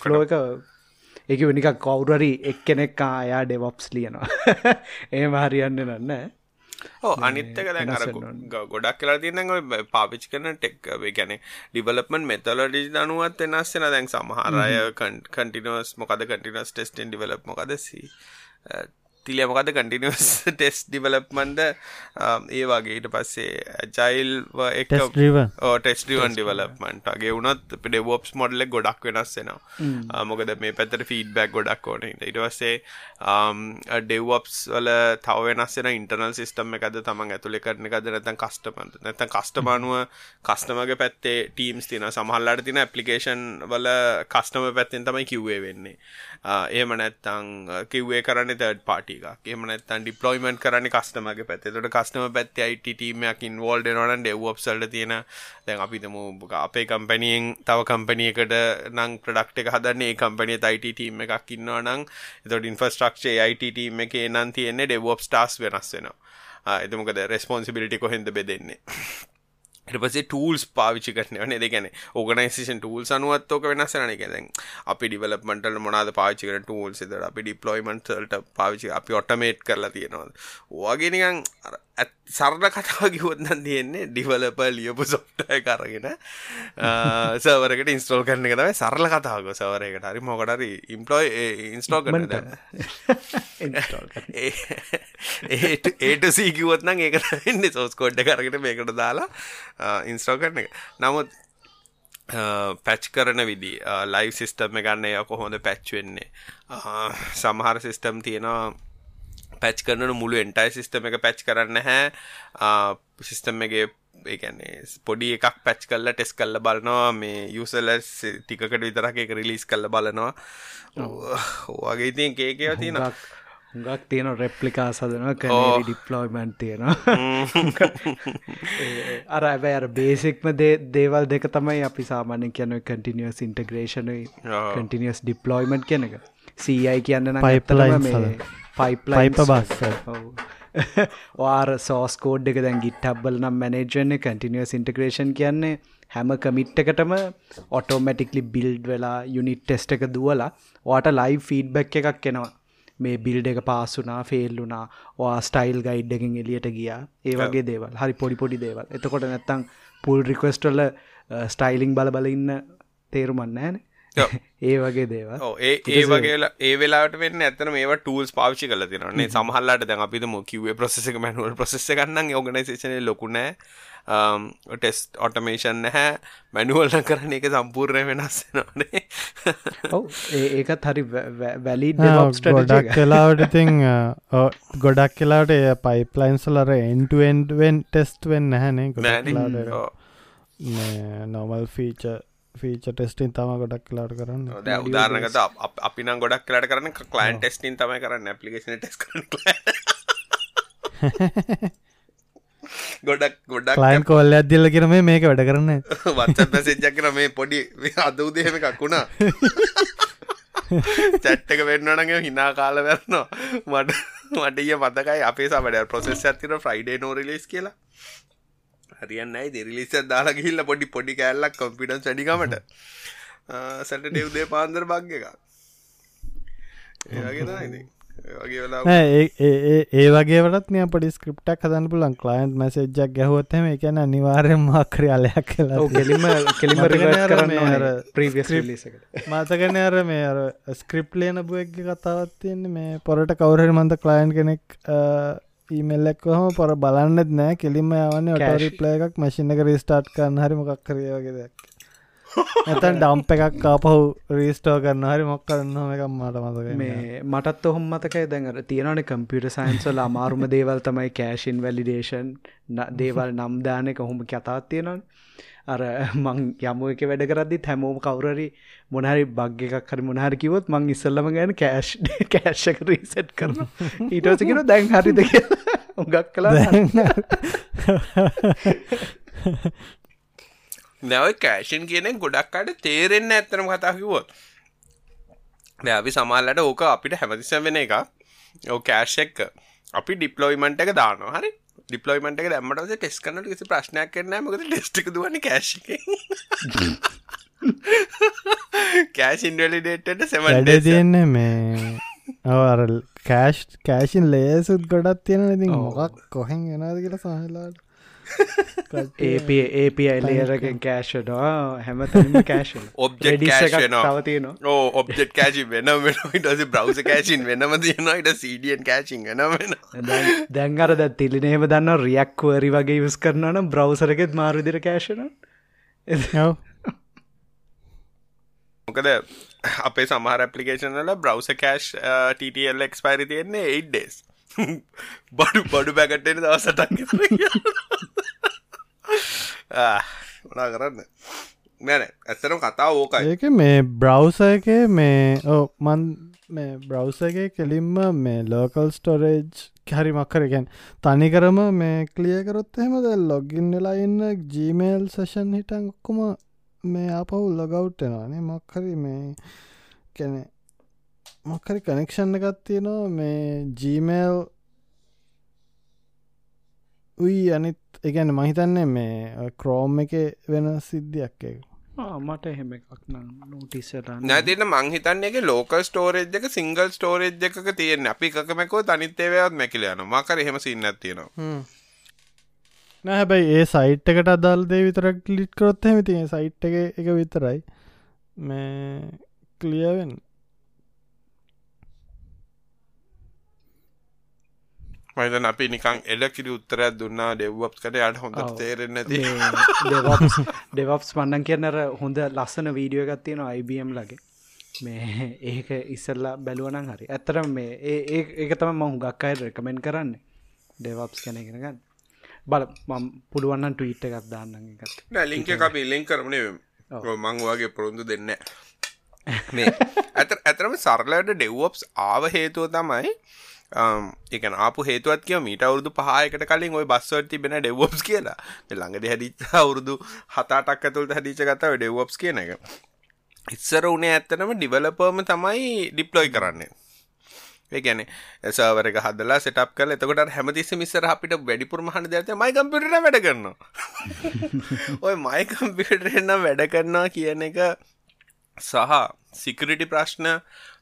ෆ්ලෝ එක එක නික කවුරරි එක් කෙනෙක් ආයා ඩෙවොප්ස් ලියනවා. ඒ හරියන්න නන්න අනිත්තක දැන් අර ගොඩක් කියලා තියන්න පාවිච් කරන ටෙක් ගැන ඩිවලපමන් මෙතලඩි දනුවත් වෙනස්සෙන දැන් සමහරය කටිනස් මොකද කටිනස් ටෙස්ටන් ඩිවලප් මොකදසි තිලිය මොකද කටිනිස් ටෙස් ඩිවලප්මන්ද ඒ වගේ. ඊට පස්සේ ජයිල් ටෙස්ටිවන් ඩිවලප්මන්ට ගේ වුණත් පෙඩවෝප්ස් මොඩල ගොඩක් වෙනස්සෙනවා මොකද මේ පැතර ෆීඩබැක් ගොඩක් ඕන. ඉට පස්සේ ඩෙව්වප්ස් වල තව වෙනස්සෙන ඉන්ටර්නල් සිස්ටම් එකද තමන් ඇතුළෙ කරන එකද නැතන් කස්ටමන්ට නැතන් කස්ටමානුව කස්ටමගේ පැත්තේ ටීම්ස් තින සමහල්ලට තින ඇපලිකේෂන් වල කස්ටම පැත්තෙන් තමයි කිව්වේ වෙන්නේ. ඒම නැත්තං කිව්වේ කරන්න තඩ් පාටි එකක්. එම නැත්තන් ඩිප්ලොයිමන්ට් කරන්න කස්ටමගේ පැත්තේ. තොට කස්ටම පැත්ති අයිට ටීමයක් ඉන්වෝල්ඩ නොන ඩෙව්වප්සල්ට තියෙන දැන් අපිතම අපේ කම්පැනියෙන් තව කම්පනියකට නං ප්‍රඩක්් එක හදන්නේ. කම්පනිය අයිට ටීම එකක් ඉන්නවා නං එතොට ඉන්ෆස්ට්‍රක්ෂේ අයිට ටීම එක නන් තියෙන්නේ ඩෙවෝප් ටාස් වෙනස් වෙනවා. එතමකද රෙස්පොන්සිබිලිටි කොහෙද බෙදෙන්නේ? පසේ ටූල්ස් පාවිචි කරන නේ දෙගැන ඕගනයිසේෂන් ටූල් අනුවත්තෝක වෙනස්සන ගැන අපි ඩිවලපමටල් මොනාද පාචිකන ටූල් සිද අපි ඩිප්ලොයිමන්ටල්ට පාවිචි අපි ඔටමේට් කරලා තියෙනවා. වගෙනකං සරණ කතාව ගිවොත්න්න තියෙන්නේ ඩිවලප ලියපු සොට්ටය කරගෙන සවරකට ඉන්ස්ටෝල් කරන එක තමයි සරල කතාවක සවරයකට හරි මොකටරි ඉම්පලෝයි ඉන්ස්ටෝ කරනට ඒට සීකිවොත්නම් ඒකට එන්නේ සෝස් කොඩ්ඩ කරගෙන මේකට දාලා ඉන්ස්ටෝ කරන එක. නමුත් පැච් කරන විදි ලයිව් සිිස්ටම් ගන්න ය කොහොඳ පැච් වෙන්නේ? සමහර සිිස්ටම් තියෙනවා පැච් කරන මුළු එන්ටයි සිිස්ටම එක පැච් කරන්න හැ සිිස්ටම් එකගේ ඒගැන්නේ පොඩි එකක් පැච් කල්ල ටෙස් කල්ල බලනවා. මේ යුසලස් ටිකට විතරක එක රිලිස් කල්ල බලනවා. වගේ ඉතින් කේකව තියෙනවා. ගක් තියෙන රෙප්ලිකා සදන ඩිප්ලෝයිමන්් තියෙනවා. අර ඇබැ බේසික්ම දේවල් දෙක තමයි අපි සාමාන්‍ය කියන කටිනිියස් ඉන්ටග්‍රේෂන කටිනිියස් ඩිප්ලෝයිමන්් කියන එක සයි කියන්න පයිපලයි පයිප්ලයිප බස් වාර සෝස් කෝඩ් එක. දැන් ගිට්ටබ්බල නම් මැනේජන කටිනිියස් ඉන්ටග්‍රේෂන් කියන්නේ හැම කමිට් එකටම ඔටෝමැටික්ලි බිල්ඩ් වෙලා යුනිට් ටෙස්ට එක දුවලා වාට ලයි් ෆීඩ්බැක් එකක් එනවා. මේ බිල්ඩ එක පාසුනා ෆෙල්ලුනා වා ස්ටයිල් ගයිඩ් එකින් එලියට ගියා. ඒ වගේ දේවල්. හරි පොඩි පොඩි දේවල්. එතකොට නැත්තං පුල් රික්වස්ටල්ල ස්ටයිලිං බල බල ඉන්න තේරුමන්න ෑන ඒ වගේ දේව ඒ ඒ වගේ ඒ වෙලාට වෙන්න ඇතන මේ ටූල්ස් පාවිච්චි කල තිරන්නේ සමහල්ලට දැන් අපිම කිවේ ප්‍රසෙස මැනුවල් ප්‍රසෙස ගන්න ඕගනයිසේන ලොකුනෑ ටෙස් ඔටමේෂන් නැහැ. මැනුවල්න කරන එක සම්පූර්ණය වෙනස් නොනේ ඒකත් හරි වැලි ගොඩක් කලාවට ඉතිං ගොඩක් කලාට එය පයිප්ලයින්ස්ලර එන්ටුවෙන්ඩුවෙන් ටෙස්ට් වෙන්න නැහැනේ නොමල් ෆීච ෆීච ටෙස්ටින් තම ගොඩක් කලාට කරන්න. උදාරනගත අපි නම් ගොඩක් කලාට කරන්න කලයින් ටෙස්ටින් තමයි කරන්න ඇපලිකේෂන ටෙස් කරන ගොඩක් ගොඩක් ලයින් කොල්ල අදදිල්ල කරම මේක වැඩ කරන්න. වත්සත් පැසෙච්චක් කර මේ පොඩි අද උදහෙම එකක් වුණා. චැට්ටක වෙන්නනග හිනා කාල වැරනවා. මට මටය මතකයි අපේ සමට ප්‍රොසෙස් ඇතින ෆ්‍රයිඩේ නෝරලිස් කියලා හරියන්නයි දෙරිලිස දාලා ගිහිල්ල පොඩි පොඩි කෑල්ලක් කොම්පිටන්ස් වැඩිකමට සැටටේ උදේ පාන්දර බග් එක ඒගේ ඒ වගේට නිය පඩි ස්ක්‍රප්ටක් හදන්න පුලන් කලයින්් මසේජ්ජක් ගැහවත්තම එකන අනිවාරයෙන් මාක්‍ර අලයක් කියලා කෙලිම කෙලිම මතකන අර මේ අර ස්ක්‍රිප් ලියන බුවක්ග කතාවත් තියෙන්නේ. මේ පොරට කවුරහරි මන්ද කලයින්් කෙනෙක් ඊමල්ලෙක්වහම පොර බලන්නෙත් නෑ. කෙලිම යවන්න ඔට රිප්ලය එකක් මශින එක රිස්ටාට් කරන්න හරි මොකක් කරයවගේ දෙයක් ඇතන් ඩම්ප එකක් කාපහු රීස්ටෝ කරන්න හරි මොක් කරන්න එකක් මට මතක මේ මටත් ඔහොම මතකයි. දැඟට තියෙනවන කම්පියට සයින්සල් අමාරුම දේවල් තමයි කෑෂන් වැලිඩේෂන් දේවල් නම් දානක හොම කතාත් තියෙනවන්. අර මං යමුව එක වැඩ කරදදි හැමෝම කවුරරි මොනහරි බග් එකක් හරි මොනහරි කිවොත් මං ඉස්සල්ලම ගැන කෑශ් කෑශ්ක රීසෙට් කරන ඊටසකෙන දැන් හරිද? උගක් කලා නැව කෑෂන් කියන ගොඩක් අට තේරෙන්න ඇත්තනම කතාකිවොත් අපි සමල්ලට ඕක අපිට හැමතිසම් වෙන එක ඕ කෑශ් එක්ක. අපි ඩිප්ලොයිමට එක දාන හරි? ඩිප්ලොයිමට එක දැමට ටෙස් කනට කිසි ප්‍රශ්නයක් කරන මක ටෙස්ටික දුවන කෑශ් කෑශින් වලිඩේට සෙම තියන්නේ මේ. අර කෑෂ් කෑෂන් ලේසුත් ගොඩත් තියෙන ඉතින් මොකක් කොහෙන් ගෙනද කියලා සහලාට ඒපලේරකෙන් කෑෂනවා හැමතම කෑශ ඔබ්ජෙක් තවතියන ඕ ඔබ්ජෙක් කෑචි වෙන වෙන ඉටස බ්‍රවස කෑචින් වෙනම තියෙනවා. ඉට සීඩියන් කෑචින් වෙන වෙන දැන්ගර ද තිලිනේම දන්න රියක්වරි වගේ විස් කරනන බ්‍රවසරකෙත් මාරුදිර කෑශන මොකද අපේ සමහර පපලිකේෂනල බ්‍රවස කෑශ් ටල් එක්ස්පයිරි තියෙන්නේ 8 ඩේස් බඩු බඩු පැකට්ටෙන දවසටක් මොනා කරන්න? නැන ඇත්තනම් කතා ඕකයි. ඒක මේ බ්‍රව්ස එක මේ ඕ මන් මේ බ්‍රව්ස එක කෙලින්ම මේ ලෝකල් ස්ටොරේජ් හරි මක්කරගෙන් තනිකරම මේ කලියකරොත් එහෙමද? ලොගින් වෙලා ඉන්න ජීමේල් සෂන් හිටන් ඔක්කොම මේ අපහු ලොගවුට්ටෙනවානේ මක්හරි මේ කැනෙ මොක්හරි කනෙක්ෂන් එකත් තියෙනවා. මේ ජීමේල් උයි අනිත් එකන මහිතන්නේ මේ ක්‍රෝම් එක වෙන සිද්ධියක් එක මට එහෙම එකක් නෝටිසට නැතින මංහිතන්නේ එක ලෝක ස්ටෝරේජ් එක සිංගල් ස්ටෝරේජ් එකක තියෙන අපි එකකමැකෝ තනිත්තේවයත් මැකිලයන මකර එහෙම සින්නත් තියෙනවා. නෑ හැබැයි ඒ සයිට් එකට අදල් දේ විතරක් ලිට් කරොත් හෙම තිය සයිට් එක එක විතරයි. මේ කලියවෙන් මහිතන අපි නිකං එලකිරි උත්තරයක් දුන්නා ඩෙව්වප් කට යට හොඳ තේරෙන්න ති ඩෙවප්ස් පන්නන් කියන්නර හොඳ ලස්සන වීඩියෝ එකත් තියෙන අයිBM ලගේ මේ ඒක ඉස්සල්ලා බැලුවනන් හරි. ඇතරම් මේ ඒ ඒක තම මහු ගක් අයි රකමෙන්් කරන්න. ඩෙවප්ස් කැනගෙන ගන්න බල මම් පුළුවන්න ටීට් එකත්. දාන්න එකත් ලිංක අපි ලිං කරමනේ මං වගේ පොරොන්දු දෙන්න මේ ඇත ඇතරම සරලට ඩෙව්වප්ස් ආව හේතුව තමයි එකන ආපු හේතුවත් කිය මීට අවුරදු පහයකට කලින් ඔය බස්වට තිබෙන ඩෙව්වොප්ස් කියලා. ළඟට හැදිච්ච අවුරුදු හතාටක් ඇතුළට හැදිච්ච ගතාව ඩෙව්වොප්ස් කියන එක. ඉස්සර උනේ ඇත්තනම ඩිවලපර්ම තමයි ඩිප්ලොයි කරන්නේ. ඒ කියන්නේ සර්වර් එක හදලා සෙටප් කරලා එතකොට හැමතිස්සෙම ඉස්සර අපිට වැඩිපුර මහන දෙයක් මයි කම්පියුටරේ වැඩ කරනවා. ඔය මයි කම්පියුටරේ නම් වැඩ කරනවා කියන එක සහ සිකියුරිටි ප්‍රශ්න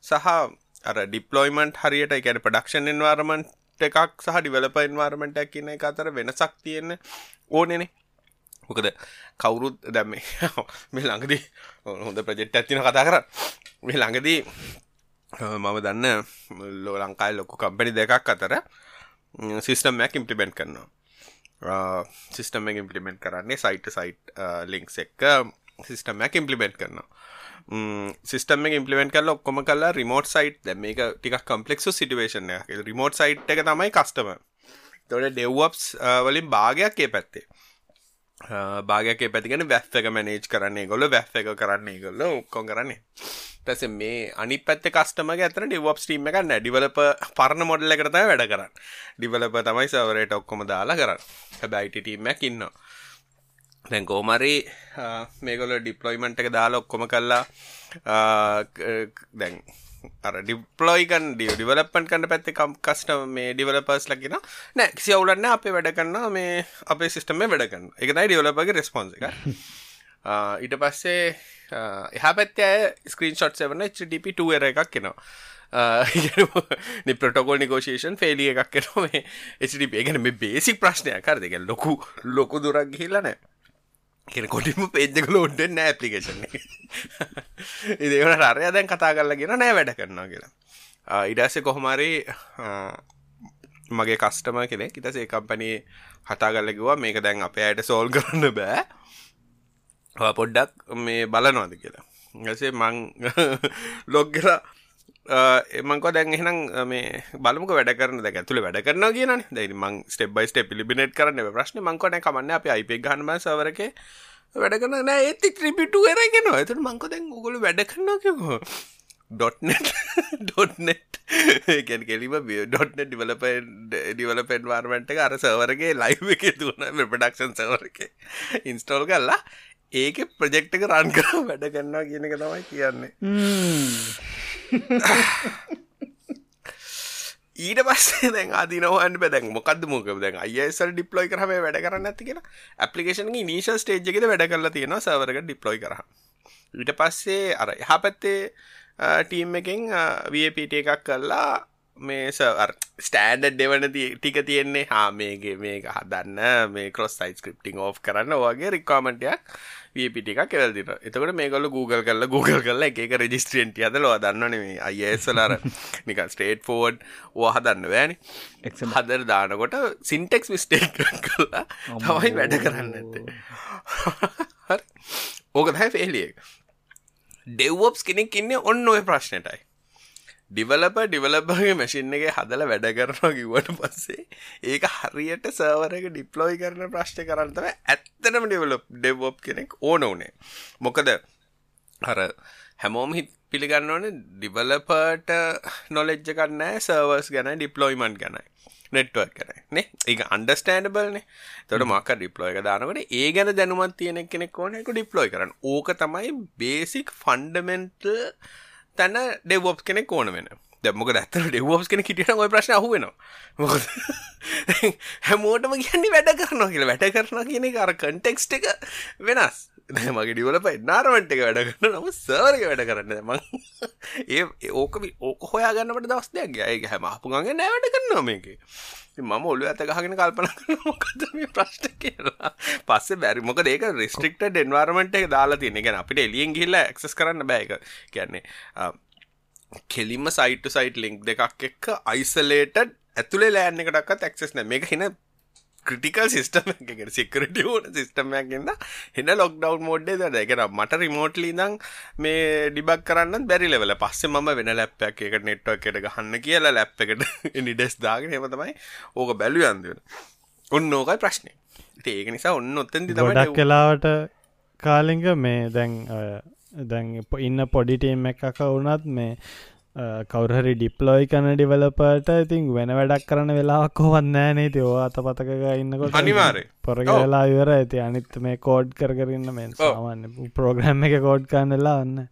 සහ අර ඩිප්ලොයිමන්ට් හරියට එකැන ප්‍රඩක්ෂන් එන්වාර්මන්ට් එකක් සහ ඩිවලප එන්වාර්මට එක කියන එක අතර වෙනසක් තියෙන ඕනෙනේ මොකද කවුරුත් දැම්ම මේ ළඟදී හොඳ ප්‍රජෙට් ඇතින කතා කර මේ ළඟදී මම දන්න ලෝ ලංකායි ලොකු කම්පනි දෙකක් අතර සිිස්ටම්මයක් ඉම්පලිමෙන්ට් කරනවා. සිිස්ටම ඉම්පලිමෙන්ට් කරන්නේ සයිට සයිට් ලිංක්ස් එක්ක සිිස්ටම්මයක් ඉම්පලිමෙන්ට් කරනවා. සිස්ටම ඉම්පලිමෙන්ට කල ඔක්කොම කලා රිමෝට් සයිට් දැ මේක ටික් කම්පලෙක්ු සිටුවේශන රිමෝට් සයිට් එක තමයි කස්ටම තොට ඩෙව්වප්ස් වලින් භාගයක් ඒ පැත්තේ. භාගක පැතිගෙන වැස්ස එක මැනේජ් කරන්නේ ගොල වැස්ස එක කරන්නේ ගොල්ල ඔක්කො කරන්නේ. ටස මේ අනි පැත්ත කස්ටම ඇතන ඩිවප් ස්ටීම එක ඩිවලප පරණ මොඩල්ල කරත වැඩ කරන්න. ඩිවලප තමයි සවරයට ඔක්කොම දාලා කරන්න. හැබැයිටටීමක් ඉන්නවා. දැන් කෝමරි මේගොල ඩිප්ලොයිමන්ට් එක දාලා ඔක්කොම කල්ලා දැන් අර ඩිප්ලොයිකන් ඩිවලපන් කන්න පැත්ති කස්ටම මේ ඩිවලපර්ස් ලකින නෑ කිසි අවුලන්න අපේ වැඩ කන්න මේ අපේ සිිස්ටම වැඩගන්න එකනයි ඩිවලපගේ රෙස්පොන්ස එක. ඊට පස්සේ එහ පැත්ත ස්ක්‍රීන් ෂොට් සවන HDP2 එකක් කෙනවා ප්‍රටකොල් නිකෝෂේෂන් ෆෙලිය එකක් කරම එචඩි ඒගැන මේ බේසික් ප්‍රශ්නයක්. කර දෙක ලොකු ලොකු දුරක් ගිහිල්ලනෑ කෙන කොටිම පේජ්ජකල ඔඩ්ඩෙන් නෑ ඇපලිකේෂන් ඉදවට අරය දැන් කතා කරලා ගෙන නෑ වැඩ කරනවා කියලා. ඉඩස්ස කොහොමරි මගේ කස්ටම කෙනෙ ඉතසේ කම්පනී හතාගල්ලකිවා මේක දැන් අපේ අයට සෝල් කරන්න බෑ. පොඩ්ඩක් මේ බලනවාද කියලා. ගසේ මං ලොග්ගලා එමංක දැන් එහෙනම් මේ බලමුක වැඩ කරන දැ ඇතුළ වැඩ කරන කියන දැ මං ස්ටෙබ්බයි ස්ටේ පිලිබිනට් කරන ප්‍රශ්න. මංකන කමන්න අප අයිප ගහනම සවරක වැඩ කරන නෑ ඒති ත්‍රිපිටු එරගෙන ඇතුට මංක දැන් ගොල වැඩ කරනවා කිවෝ ඩොට්නෙට් ඩොට්නෙට් ගැන් කෙලිම ඩොට්න ඩිවලප ඩිවලපෙන් වාර්මට අර සවරගේ ලයිව එක තුන ප්‍රඩක්ෂන් සවරක ඉන්ස්ටෝල් කල්ලා ඒක ප්‍රජෙක්්ක රන් කර වැඩ කරන්නවා කියන එක තමයි කියන්නේ. ඊට පස්සේ දැන් ආදිනවන්න බැදැන් මොකද? මොක දැන් අයසල් ඩිප්ලොයි කරම වැඩ කරන්න ඇති කියෙන ඇපලිකේෂන් නීශල් ස්ටේජ්ගෙද වැඩ කරලා තියෙන සවරක ඩිප්ලොයි කර ඊට පස්සේ අර එහා පැත්තේ ටීම් එකෙන් වපට එකක් කරලා මේ ස්ටෑන්ඩ දෙවන ටික තියෙන්නේ. හා මේගේ මේක හදන්න මේ කොස් සයි ස්ක්‍රප්ටිං ඕ් කරන්න වගේ රිකාමටයක් පිටි එකක් කෙවල්දින එතකට මේකල Google කරල Google කරලා එක රජිස්ට්‍රියන්ට අදලවා දන්නන අයසලර නික ස්ටේට් ෆෝඩ් හදන්න වෑනි එක් හදර දානකොට සින්ටෙක්ස් විස්ටේක් කරලා තමයි වැඩ කරන්න. ඇත ඕක දැ ෆෙලිය ඩෙව්වොප්ස් කෙනෙක් ඉන්න ඔන්න ඔය ප්‍රශ්නයටයි ඩිවලප ඩිවලපගේ මැසින් එක හදල වැඩ කරනවා කිවට පස්සේ ඒක හරියට සවරක ඩිප්ලෝයි කරන ප්‍රශ්ට කරන්නතම ඇත්තනම ඩිවලප් ඩෙවෝප් කෙනෙක් ඕන ඕනේ මොකද හර හැමෝම හිත් පිළිගන්න ඕන ඩිවලපට නොලෙජ්ජ කන්නෑ සර්වර්ස් ගැන ඩිප්ලොයිමන්් ගැනයි නෙට්වක් කන නේ? ඒ අන්ඩස්ටෑන්ඩබල්න තොට මක ඩිප්ලෝය දානකට ඒ ගැන දැනුමත් තියෙන කෙනෙක් ඕනෙක ඩිප්ලෝයි කරන්න. ඕක තමයි බේසික් ෆන්ඩමෙන්ටල් තැන ඩෙවෝප් කෙනෙක් ඕන වෙන. දැමක ඇත්තර ඩෙවෝප් කෙන කිටියට ඔය ප්‍රශ්න අහුවෙන මොකද හැමෝටම කියන්නේ වැඩ කරනවා කියලා. වැඩ කරනවා කියන අර කන්ටෙක්ස්ට එක වෙනස්. මගේ ඩිවලප නාරමට එක වැඩ කරන්න නම සවරක වැඩ කරන්න ම ඒ ඕක ඕක හොයාගන්නට දවස්දයක් ගයගේ හැම අපපුගගේ නෑවැඩ කරනවා මේක. මම ඔලු ඇත ගහගෙන කල්පන මොකද මේ ප්‍රශ්ට කියලා. පස්සේ බැරි මොක ඒක රිස්ට්‍රික්ට ඩෙන්වාර්මට එක දාලා තියෙන ගැන අපිට එලියෙන් ගිල්ල එක්සස් කරන්න බෑක කියන්නේ කෙලින්ම සයිට සයිට් ලිංක් දෙකක් එක්ක අයිසලේටඩ් ඇතුළේ ලෑන් එකටක්ත් ඇක්සස් නෑ. මේක හින ක්‍රටිකල් සිිස්ටම එකට සිකරට ඕන සිිස්ටමයක්ගන්න හෙන ලොක්ඩව් මෝඩ්ඩේ ද එකන මට රිමෝට්ලි දං මේ ඩිබක් කරන්න බැරි ලෙවල පස්සේ ම වෙන ලැප්පයක් එක නෙට්වක් එකට ගහන්න කියලා ලැප් එකට නිඩෙස් දාගෙන හෙමතමයි ඕක බැලු අන්දන ඔන්න ඕකයි ප්‍රශ්නය ඒක නිසා ඔන්න ඔත්තෙන්දි ගොඩක් කලාවට කාලිංග මේ දැන් දැන් ඉන්න පොඩිටීම් එකක වුණත් මේ කවරහරි ඩිප්ලෝයි කන ඩිවලපට ඉතින් වෙන වැඩක් කරන්න වෙලාක් හොවන්නෑ නේ. තිෝ අත පතක ඉන්නකොට අනිවාර පොරග වෙලා ඉවර ඇති අනිත් මේ කෝඩ් කරන්න මෙ සාමන්න ප්‍රෝග්‍රම් එක කෝඩ් කන්නලා වන්න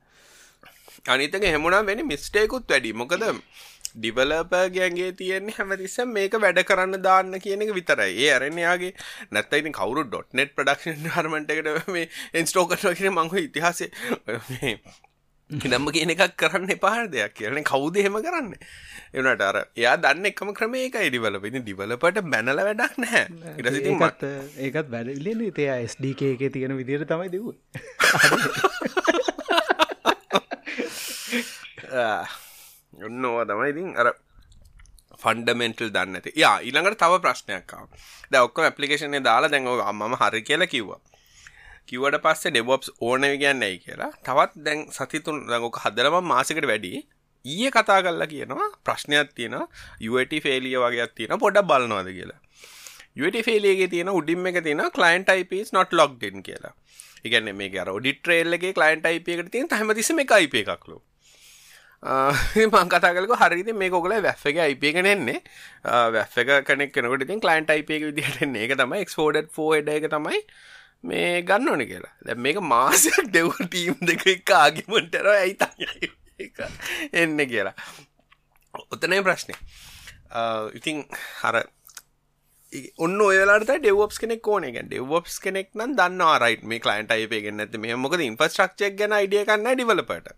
අනිතක හෙමුණම් වෙන මිස්ටේකුත් වැඩි. මොකද ඩිවලපගේගේ තියෙන්නේ හැමතිස්සම් මේක වැඩ කරන්න දාන්න කියන එක විතරයි. ඒ අරන්නයාගේ නැත්තයිති කවරු ඩොට් නෙට් ප්‍රඩක්ෂන් හරමට එකට මේ එන්ස්ටෝකටව කියෙන මංහ ඉතිහාසේ නම්ම කියන එකක් කරන්න එපාර දෙයක් කියන කවුද හෙම කරන්න? එනට අර එයා දන්න එකම ක්‍රමේක ඉඩිවල වෙනි දිවලපට බැනල වැඩක් නැහැ. ඒකත් ඒකත් වැඩලන තේ ස්ඩක එක තියෙන විදිර තමයි දෙව ඔන්න ඕවා තමයි. ඉතින් අර ෆන්ඩමෙන්ටල් දන්න ඇති යා ඊළඟට තව ප්‍රශ්නයක්කාව ද ඔක්ක ඇපලිකේෂනේ දාලා දැන්ව අම්ම හරි කියලා කිව්වා කිවට පස්සේ ඩෙවොප්ස් ඕන කියන්නයි කියලා. තවත් දැන් සතිතුන් දඟක හදරම මාසකට වැඩි. ඊය කතා කල්ලා කියනවා ප්‍රශ්නයක් තියෙන යුවට ෆේලිය වගේයක් තියෙන පොඩක් බලනවාද කියලා. යුවට ෆේලියගේ තියෙන උඩින්ම එක තියෙන කලයින්ට යිපස් නොට ලොක්්ඩන් කියලා. ඉගන්න මේ අර ඩිට්‍රේල්ලගේ කලයින්ට අයිපකට තියෙන හැමතිස මේ අයිප එකක්ලු මං කතාකලක හරිති මේ කොල වැැෆ එක අයිප එකනෙන්නේ වැැෆ එක කනෙක් කෙනකට තින් කලයින්ට අයිප එක විදිහටන්නේ එක තමයි එක්ස්පෝඩ් ෆෝඩ එක තමයි මේ ගන්න ඕන කියලා. දැ මේක මාසයක් ඩෙව් ටීම් දෙක එක ආගිමටර ඇයි ත එන්න කියලා. ඔතනය ප්‍රශ්නය ඉතිං හර ඔන්න ඔයලාට ඩෙවෝප් කෙනෙක් ඕන. එක ඩෙවෝප්ස් කෙනෙක් නම් දන්න රයිට මේ කලයින්ට අයිපයගෙන් ඇති මේ මොකද ඉන්ෆස්ට්‍රක්ෂක් ගැන අයිඩිය කන්න ඩිවලපට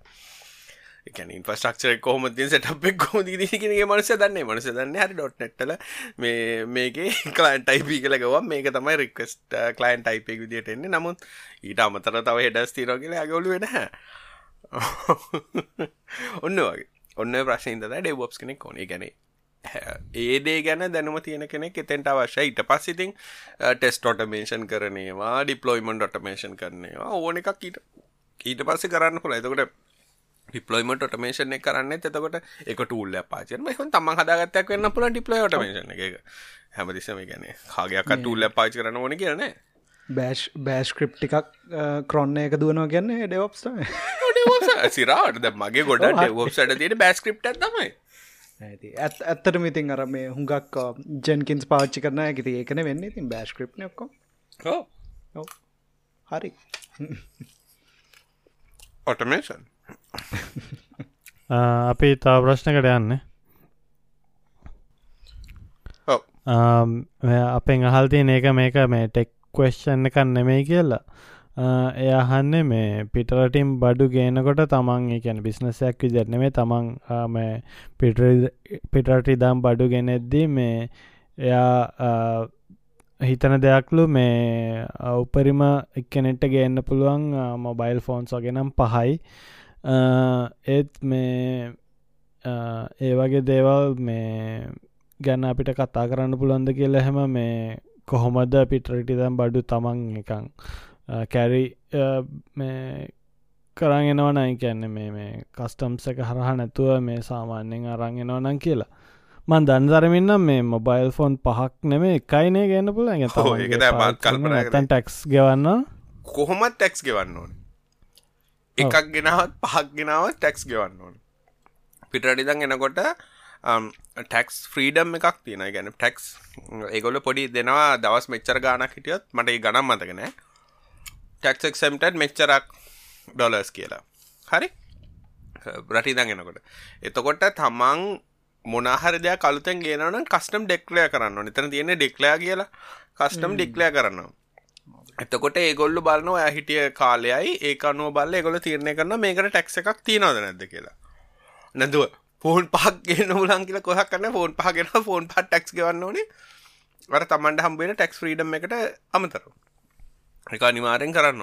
එකන ඉන්ෆස්ටක්ෂර කොහොම ති සටපක් කොම දිනගේ මනස දන්නේ මනස දන්න හරි ඩොට් නෙට්ටල මේ මේකේ කලයින් ටයිපී කලගව මේක තමයි රික්වස්ට කලයින් ටයිපෙක් විදිට එන්නේ. නමුත් ඊට අමතර තව හෙඩස් තිීර කියලා ගොලු වෙන ඔන්න වගේ. ඔන්න ප්‍රශ්නීන්ද ඩෙවොප්ස් කෙනෙක් කොනේ ගැනේ ඒදේ ගැන දැනුම තියෙන කෙනෙක් එතෙන්ට අවශ්‍ය ඊට පස්සිතින් ටෙස්ට ඔටමේෂන් කරනවා ඩිපලොයිමන්් ඔටමේෂන් කරනවා ඕන එකක් ඊට ඊට පස්සේ කරන්න පුළ එතකොට ඩිපලොයිමට ඔටමේෂන් එක කරන්න. එතකොට එක ටූල්ල පාචන හ තම හදාගත්තයක් වන්න පුල ඩිපලොයි ඔටමේෂන් එක. හැමතිසම ගැන කාගයක් ටූල්ල පාච කරන ඕන කියන බෑෂ් බෑස්ක්‍රප් ටිකක් ක්‍රොන්න එක දුවනවා කියන්නේ ඩෙවොප්ස් සිරාට මගේ ගොඩ ඩෙවොප්සට තියෙන බෑස්ක්‍රප්ට තමයි. ඇත් ඇත්තට මිතින් අර මේ හුඟක් ජැන්කින්ස් පාච්චි කරන ඇති ඒකන වෙන්න. ඉතින් බෑස්ක්‍රප් ඔක්කො හරි. ඔටමේෂන් අපි තා ප්‍රශ්නකට යන්න. අපෙන් අහල් තියෙන ඒක මේක මේ ටෙක් කවෙස්්ෂන් එකක් නෙමෙයි කියලා. එය අහන්නේ මේ පිටරටින් බඩු ගේනකොට තමන් එකැන බිස්නසයක් විදිරනෙමේ තමන් පිටරට ඉදම් බඩු ගෙනෙද්දී මේ එයා හිතන දෙයක්ලු මේ උපරිම එක්කනෙට්ට ගේන්න පුළුවන් මොබයිල් ෆෝන්ස් වගෙනම් පහයි ඒත් මේ ඒ වගේ දේවල් මේ ගැන්න අපිට කතා කරන්න පුළුවන්ද කියලා හැම මේ කොහොමද පිටරටිදම් බඩු තමන් එකං කැරි කරගෙනව නයි කියන්න මේ මේ කස්ටම්ස එක හරහා නැතුව මේ සාමාන්‍යෙන් අරංගෙනව නං කියලා. මන් දන්දරමින්නම් මේ මොබයිල් ෆෝන් පහක් නෙමේ එකයිනේ ගන්න පුල තන් ටැක්ස් ගෙවන්න. කොහොමත් ටැක්ස් ගෙවන්න ඕන එකක් ගෙනවත් පහක් ගෙනාවත් ටැක්ස් ගෙවන්න ඕන. පිටරටිදන් එනකොට ටැක්ස් ෆ්‍රීඩම් එකක් තියෙන ගැන ටැක්ස් ඒගොල පොඩි දෙනවා දවස් මෙච්චර ගානක් හිටියොත් මට ගනම් මතකනෑ ටැක්සක්සම්ටඩ් මෙච්චරක් ඩොලර්ස් කියලා. හරි? රටි දගෙනකොට එතකොට තමන් මොනහර දෙයක් කලුතෙන් ගේනවන කස්ටම් ඩෙක්ලය කරන්න නිතන තියෙන ඩෙක්ලයා කියලා. කස්ටම් ඩෙක්ලය කරනවා එතකොට ඒගොල්ලු බලන්න ඔය හිටිය කාලයයි ඒ අනුව බල්ල ගොල තිරණය කරන මේකට ටැක්ස එකක් තියනවද නැද කියලා. නැදුව ෆෝන් පහක් ගෙන මුලන් කියලා කොහක් කරන්න ෆෝන් පහගෙන ෆෝන් පත් ටක්ස් ගවන්න ඕනේ. වර තමන්ට හම්බෙන ටැක්ස් ්‍රීඩම් එකට අමතරු එක අනිවාරෙන් කරන්න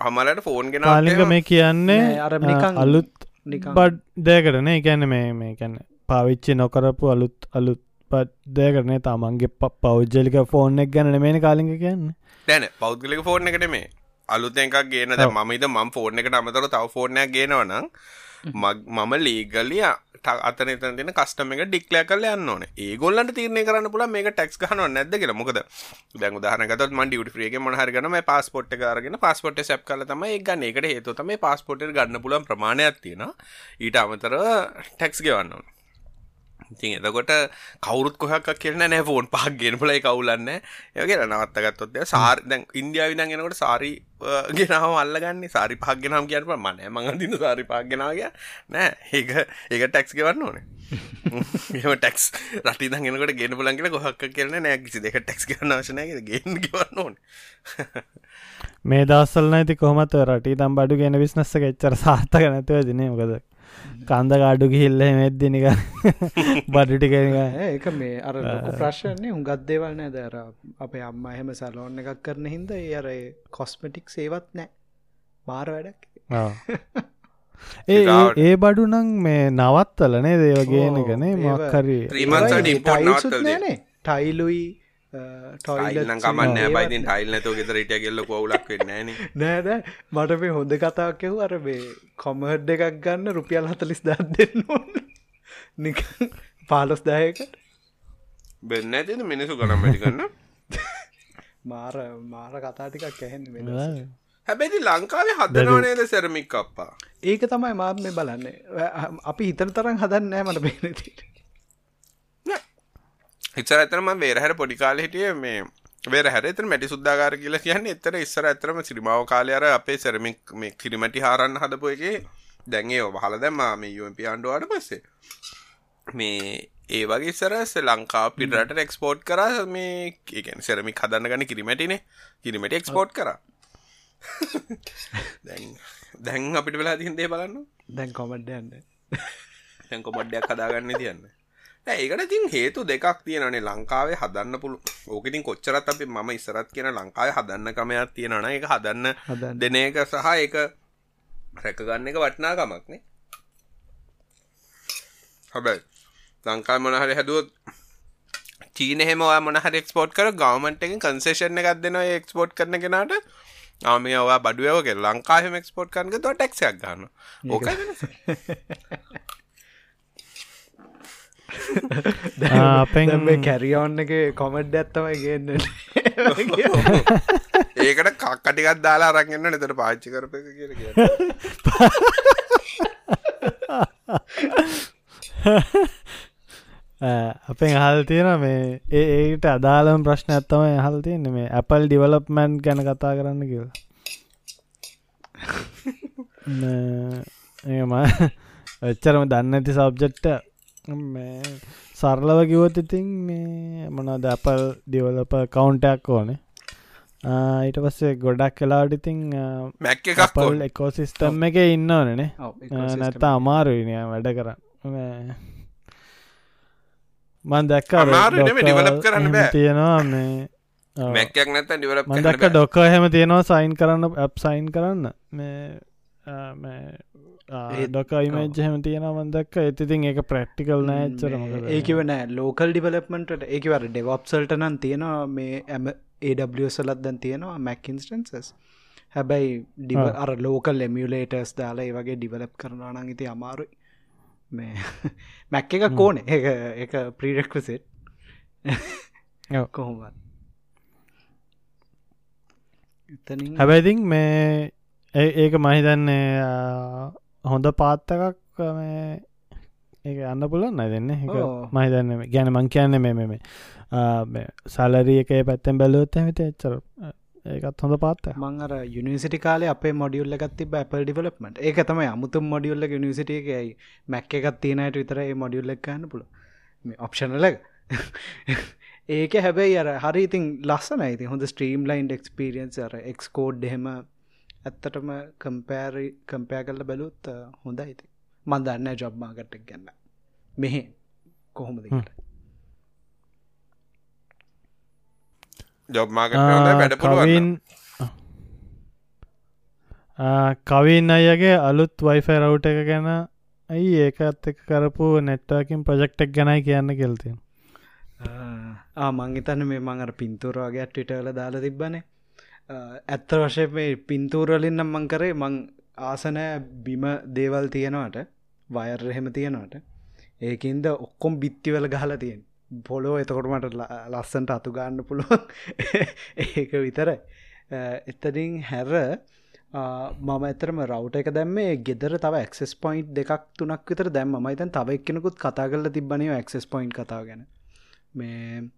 හමලට ෆෝන් ගෙන ලික මේ කියන්නේ අර අලුත් බඩ් දෑකටන එකැන මේ මේ කැන පාවිච්චි නොකරපු අලුත් අලුත් පත් දෑකරන තමන්ගේ ප පෞද්ජලික ෆෝන් එක් ගැන මේන කාලික කියන්න දැන පෞද්ගලික ෆෝර්න එකට මේ අලුත් එකක් ගේනද මමයිද මම් ෆෝර්න එකට අමතර තව ෆෝර්නයක් ගේනවනම් මම ලීගලිය අතන තියෙන කස්ටම එක ඩික්ලෑ කරලා යන්න ඕනේ. ඒගොල්ලන්ට තීරණය කරන්න පුළුවන් මේක ටැක්ස් ගහනව නැද්ද කියලා. මොකද දැන් එකෙන් මොන මම පාස්පෝර්ට් එක අරගෙන පාස්පෝර්ට් එක සැප් කරලා තමයි ඒක ගන්න. ඒකට හේතුව තමයි පාස්පෝර්ට් එක ගන්න පුළුවන් ප්‍රමාණයක් තියෙනවා. ඊට අමතරව ටැක්ස් ගෙවන්න ඕනේ. ඉතින් එතකොට කවුරුත් කොහක් කියන්න නෑ. ෆෝන් පහක් ගෙන පුලයි කවුලන්න. ඒගේ නවත්තගත්තොත් සාර් දැන් ඉන්දියාව විදන් එනකොට සාරි ගෙනාව අල්ලගන්න. සාරි පක් ගෙනම් කියන්න මන මඟ දින සාරි පක් ගෙනාව නෑ. ඒක ඒක ටැක්ස් ගෙවන්න ඕනේ. එම ටැක්ස් රටි දගෙනකට ගෙන පුලන්ගෙන කොහක් කරන නෑ. කිසි දෙක ටැක්ස් ගන්න වශනය ගෙන ගවන්න ඕන. මේ දස්සල්න ඇති කොමත් රටි තම් බඩු ගෙන විශ්නස්ස එච්චර සාර්ථක නැතුව දිනේ මොකද කන්ද කාඩු කිහිල්ල මෙද්දිනික බඩුටික ඒක මේ අර ප්‍රශ්න්නේ උගත් දේවල් නෑ දර අපේ අම්ම එහෙම සැලෝන්න එකක් කරන හින්ද ඒ අර කොස්මටික් සේවත් නෑ. මාර වැඩක්. ඒ ඒ බඩු නං? මේ නවත්තලනේ දේවගේනකනේ මක්කරී ටයිලුයි ටයිල් කමන්න බයිතින් ටයිල් නැතව ගෙතර ඉට කෙල්ල කවුලක් වෙන්නන නෑද මට මේ හොඳ කතාකෙව් අර මේ කොමහඩ් එකක් ගන්න රුපියල් හතලිස් දත් දෙන්න නික පාලොස් දායකට බෙන්න ඇතින මිනිසු ගනම් මටි කන්න මාර මාර කතාටිකක් ඇහෙන් වෙන හැබැති ලංකාවේ හදනවනේද සැරමික් අප්පා? ඒක තමයි මාත් මේ බලන්නේ. අපි හිතන තරම් හදන්න නෑ මට පේනතිට ඉස්සර ඇතරම වේරහැර පොඩි කාලේ හිටියේ මේ වේරහැර. එතන මැටි සුද්ධාගාර කියලා කියන්නේ එතන ඉස්සර ඇතරම සිරිමාව කාලේ අර අපේ සෙරමික් මේ කිරිමැටි හාරන්න හදපු එකේ දැන් ඒව වහලා දැම්මා මේ UMP ආණ්ඩුවාට පස්සේ. මේ ඒ වගේ ඉස්සර ලංකාව පිටරට එක්ස්පෝර්ට් කරා මේ ඒ කියන්නේ සෙරමික් හදන්න ගන්න කිරිමැටිනේ. කිරිමැටි එක්ස්පෝර්ට් කරා. දැන් අපිට වෙලා තින් දේ බලන්න දැන් කොමඩ්ඩ යන්න තැන් කොමඩ්ඩයක් හදාගන්න තියන්න ඒකට තින් හේතු දෙකක් තියෙනනේ ලංකාවේ හදන්න පුළු ඕකඉතින් කොච්චරත් අපි ම ඉසරත් කියන ලංකාවේ හදන්න කමයක් තියෙනන එක හදන්න දෙන එක සහ එක රැකගන්න එක වටනාකමක්නේ හැබැයි ලංකා මොනහරි හැදුවත් චීන හෙම මොනහර එක්ස්පෝට් කර ගවමන්ට එක කන්සේෂණ එකක් දෙෙන එක්ස්පෝට් කරන කෙනට. ආමේ ඔවා බඩුවවගේ ලංකාහෙම එක්ස්පෝට් කරනක ත ටක්යක් ගන්න ඕක අපෙන් මේ කැරියෝන්න එක කොමඩ් ඇත්තමයි ගන්න. ඒකට කක්කටිකත් දාලා අරගන්න නතට පාච්චි කරප අපෙන් අහල් තියෙන මේ ඒට අදාළම ප්‍රශ්න ඇත්තම හල් තියන්න මේ Appල් ඩිවලප්මන්් ගැන කතා කරන්න කිව ඒම එච්චරම දන්න ඇති සබ්ජෙක්ට සරලව කිවොත් ඉතින් මේ මොනද Appල් ඩිවලප කවුන්ටයක් ඕනේ. ඊට පස්සේ ගොඩක් කලාට ඉතිං මැක් එකක්ල් එකෝසිස්ටම් එක ඉන්න ඕනනේ නැත්ත අමාරුයිනය වැඩ කරන්න. මන් දැක්ක ඩිවලප් කරන්න බෑ. තියෙනවා මේ මැක්යක් නැත ඩිවලප් මදක්ක ඩොක්ක හෙම තියෙනවා සයින් කරන්න ඇප් සයින් කරන්න. මේ ඩොක ඉමේජ් හෙම තියෙන මන්දක්ක ඇතිතින් ඒක ප්‍රක්ටිකල් නෑච්චර ඒකිව නෑ. ලෝකල් ඩිවලප්මට ඒකවර ඩෙවප්සල්ට නම් තියෙනවා මේ ඇම ඒසලත් දැන් තියෙනවා මැක්කින්ස්ටන්සස් හැබැයි ඩිව අර ලෝකල් එමියලේටර්ස් දාලා ඒ වගේ ඩිවලප් කරනවා නං ඉති අමාරුයි. මේ මැක් එක කෝන එක එක ප්‍රීරෙක්වසෙට් කොහොමත් හැබැයිතින් මේ ඒක මහිතන්නේ හොඳ පාත්තකක් මේ ඒ අන්න පුලන්න දෙන්න මහිතන්න ගැන මං කියන්න මේ මේ සලරිය එක පැත්තෙන් බැලුවොත් ඇමත එච්චර ඒකත් හොඳ පාත්ත මංර යුනිසිටි කාල අපේ මොඩියල්ල ගත්ති බැපල් ඩිවලප්මට ඒක තම අමුතු මොඩියල්ල නිසිට එකයි මැක් එකත් තියනයට විතර ඒ මොඩියල්ල එකන්න පුල ඔප්ෂනල ඒක හැබැයි අර හරි ඉතින් ලස්සන ඇති හොඳ ස්ට්‍රීම් ලයින්් එක්ස්පිරියන්ස් අර එක්ස්කෝඩ් හෙම ඇත්තටම කම්පෑරි කම්පෑ කල්ල බැලුත් හොඳ ඇති මන්දන්න ජොබ්මාගට්ටක් ගන්න මෙහෙ කොහොමදට ජොබ් මාකට කවින් කවින් අයගේ අලුත් වයිෆයි රවුට එක ගැන ඇයි ඒකත් එක කරපු නෙට්වකින් ප්‍රජෙක්්ටක් ගැනයි කියන්න කෙල්තින් මංගතන්න මේ මංර පින්තුරවාගේ ට්විටල දාලා තිබ්බනේ ඇත්ත වශය මේ පින්තූරලින් නම් මං කරේ මං ආසනෑ බිම දේවල් තියෙනවට වයර් එහෙම තියෙනවට. ඒකින්ද ඔක්කොම් බිත්තිවල ගහලා තියෙන් පොලෝ එතකොටමට ලස්සන්ට අතු ගන්න පුළුවන්. ඒක විතරයි. එතරින් හැර මම ඇතරම රවට එක දැම්මේ ගෙදර තව ක්ස් පොයින්් දෙකක් තුනක් විතර දැම්ම. මයිතන් තව එක්කෙනකුත් කතා කරල තිබනව ක්ස් පොයින්් කතා ගැන. මේ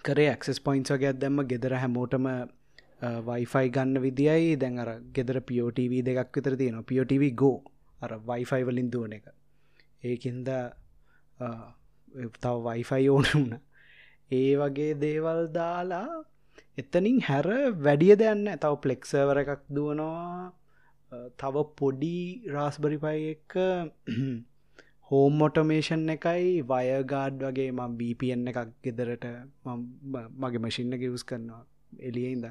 කරේ ක්ස් පොයින්ස් වගේ දැම්ම ගෙදර හැමෝටම වයිෆයි ගන්න විදියි දැන් අර ගෙදර පියෝටව දෙකක් විතර තියෙන පියෝටව ගෝ අර වයිෆයි වලින් දුවන එක. ඒකින්ද තව වයිෆයි ඕනුන ඒ වගේ දේවල් දාලා එතනින් හැර වැඩිය දෙයන්න තව ප්ලෙක්සවර එකක් දුවනවා. තව පොඩි රාස්බරිපයි එක. හෝම් මොටමේෂන් එකයි වයගාඩ් වගේ ම බීපන් එකක් ගෙදරට මගේ මශින්න ගවස් කරනවා එලියඉද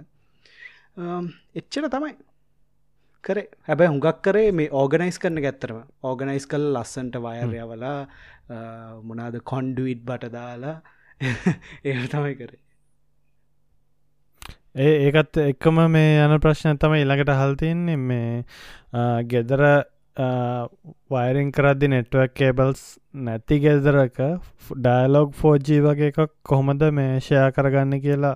එච්චර තමයි. කරේ. හැබැ හුඟක් කරේ මේ ඕගනයිස් කරන ගැත්තරම ඕගනයිස් කල් ලස්සන්ට වයර්යවලා මොනාද කොන්ඩුවිට් බට දාලා ඒ තමයි කරේ. ඒ ඒකත් එක්කම මේ යන ප්‍රශ්න තම ඉළඟට හල්තියන්නේ මේ ගෙදර වයරින් කරදදි නෙට්වක් කේබල්ස් නැති ගෙදරක ඩයිලොග් ෆෝජී වගේ එකක් කොහොමද මේ ෂයා කරගන්න කියලා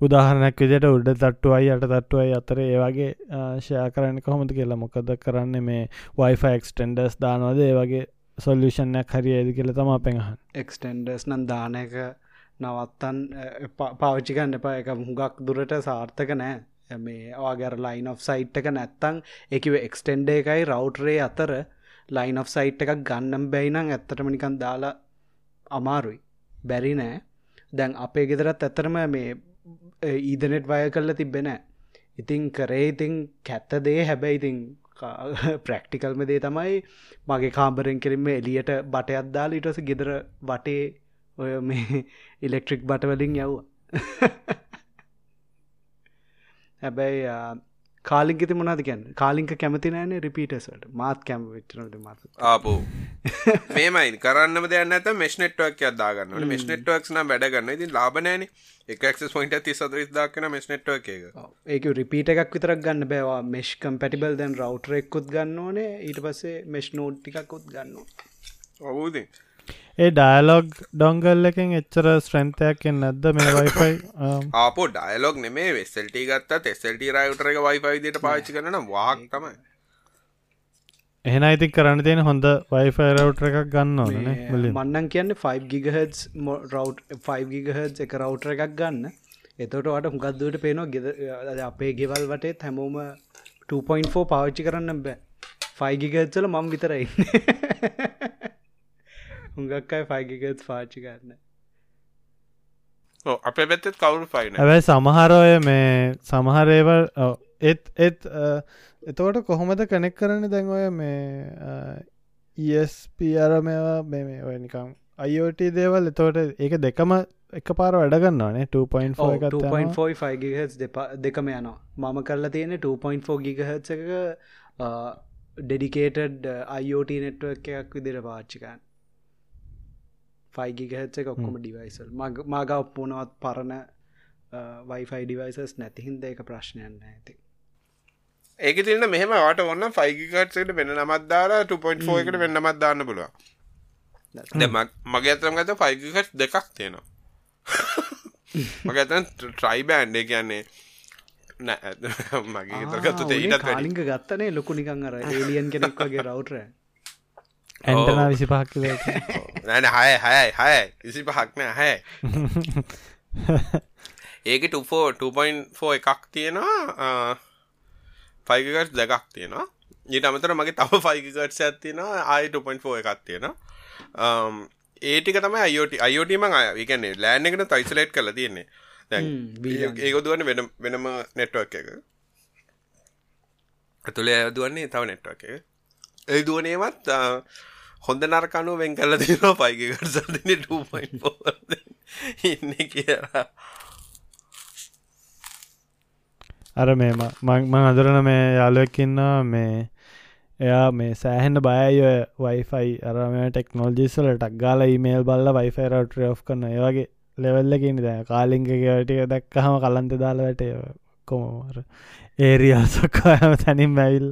උදාහරනැක් විදිට උඩ තට්ටුවයි යට තට්ටුවයි අතර ඒවගේ ෂයා කරන්න කොහොමද කියලා. මොකද කරන්න මේ වයිෆක්ස්ටෙන්ඩස් දානවද? ඒ වගේ සොල්ලුෂණයක් හරි ඇද කියල තම පෙහන් එක්ස්ටෙන්ඩස් නම් දානක නවත්තන් පාවිච්චිකන්න එපා එක හුඟක් දුරට සාර්ථක නෑ. මේ ආගර ලයින් of සයිට් එක නැත්තං එකව එක්ස්ටෙන්ඩ එකයි රවටරේ අතර ලයින් of සයිට් එකක් ගන්නම් බැයිනම් ඇත්තටමනිකන් දාලා අමාරුයි. බැරි නෑ. දැන් අපේ ගෙදරත් ඇතරම මේ ඊදනෙට් වය කල්ල තිබෙන ඉතිං කරේ ඉතිං කැත්ත දේ හැබැයි ඉතිං ප්‍රක්ටිකල්ම දේ තමයි මගේ කාම්බරෙන් කෙලින්ම එලියට බටයක් දාල ඉටස ගෙදර වටේ ඔය මේ ඉලෙක්ට්‍රික් බටවලින් යව්වා. හැබැයි කාලින්ගෙති මොනාද කියන්න? කාලින්ක කැමති නෑනේ රිපීටසට මාත් කැම විච්චනට මත. ආපු. මේමයි. කරන්න දෙයන්න ඇත මෙස් නෙට්වක් අදාගන්න මෙස් නෙට්වක් න වැඩගන්න ඉතින් ලාබනෑන එකක්ස් පොයින්ට ති සත දාක්න මෙස් නෙට්වක් එක. ඒක රිපීට එකක් විතරක් ගන්න බෑවා මෙශ් කම්පැටිබල් දැන් රවටරෙක්කුත් ගන්න ඕනේ. ඊට පස්සේ මෙශ් නෝට්ටිකකුත් ගන්න ඔවූදී ඒ ඩයිලොග් ඩොංගල් එකෙන් එච්චර ස්ට්‍රන්තයක්ෙන් නැද්ද මේ වයිෆයි ආපෝ ඩයිලොග් නෙමේ වෙස්සල්ට ගත්ත එස්සල්ට රයිටර එක වයිෆයිදට පාච්චි කරන වාක් තමයි. එහෙන අයිති කරන්න තියෙන හොඳ වයිෆයි රවටර එකක් ගන්න ඕන මන්නන් කියන්න 5 ගිගහස් රව් 5 ගිගහස් එක රවටර එකක් ගන්න. එතොට වට හුගත්දුවට පේනවා ගෙද අපේ ගෙවල් වටේ හැමෝම 2.4 පාවිච්චි කරන්න බෑ. 5 ගිගත්සල මම් විතරයි හුඟක්කයි ෆයිගිකත් පාච්චි කරන්න. අපේ පැත්තෙත් කවුරු ෆයින ඇැයි සමහරෝය මේ සමහරේවල් එත් එත් එතවට කොහොමද කනෙක් කරන්න දැන් ඔය මේ ESPර මේවා මේ ඔය නිකම් අයිෝට දේවල්? එතෝට ඒක දෙකම එක පාර වැඩගන්නවානේ 2.4 ගිහස් දෙකම යනවා. මම කරලා තියෙන 2.4 ගිගහත්ස එක ඩෙඩිකේටඩ් අයිෝට නෙට්ුව එකක් විදිර පාච්චිකන් ෆයිගිගහත්ස එක ඔක්කොම ඩිවයිසල් මග ඔප්පුනවත් පරණ වයිෆයි ඩිවයිසස් නැතිහින්ද එක ප්‍රශ්නයන්න ඇති ඒක තින්න මෙහම වාට ඔන්න ෆයිගිකට්සට වෙන නමත්දාලා 2.4 එකට වෙන්න නමත් දාන්න පුළුව මගේ ඇතරම් ගත ෆයිගිකට් දෙකක් තියෙනවා. මගේ ඇතන් ට්‍රයි බෑන්්ඩේ කියන්නේ මගේ ගත්තු ඊට ලික ගත්තනේ ලොකු නිකං අර ඒලියන් කෙනෙක් වගේ රවටර ඇන්ටනා විසි පහක් නැන හය හයයි හය විසි පහක්න හැ ඒක ටෆෝ 2.4 එකක් තියෙනවා ෆයිගට් දෙකක් තියෙනවා. ඊට අමතර මගේ තම ෆයිගට් ඇත්තියෙනවා ආයි 2.4 එකක් තියෙනවා. ඒටික තම අයෝට අයෝටීම අයකන්නේ ලෑන් එකට තයිසලේට් කල තියෙන්නේ. දැන් ඒක දුවන්න වෙන වෙනම නෙට්වක් එක. ඇතුළේ දුවන්නේ තව නෙට්වක් එක. ඒ දුවනේවත් හොඳ නරකනු වෙන් කල තිනවා පයිගකට සල්දින 2.4 ඉන්න කියලා. අර මේ මං අදරන මේ යාලුවක්කින්නවා මේ එයා මේ සෑහෙන්ට බයය වයිෆයි අරම ටෙක්නෝජිස්වල ටක් ගාල ඉමේල් බල්ල වයිෆයි රට ඔ් කරන ඒවගේ ලෙවල්ලකින් දැ කාලිංගකටිය දැක්කහම කලන්ත දාලවට කොමර ඒරියාසක්කාම තැනින් බැවිල්ල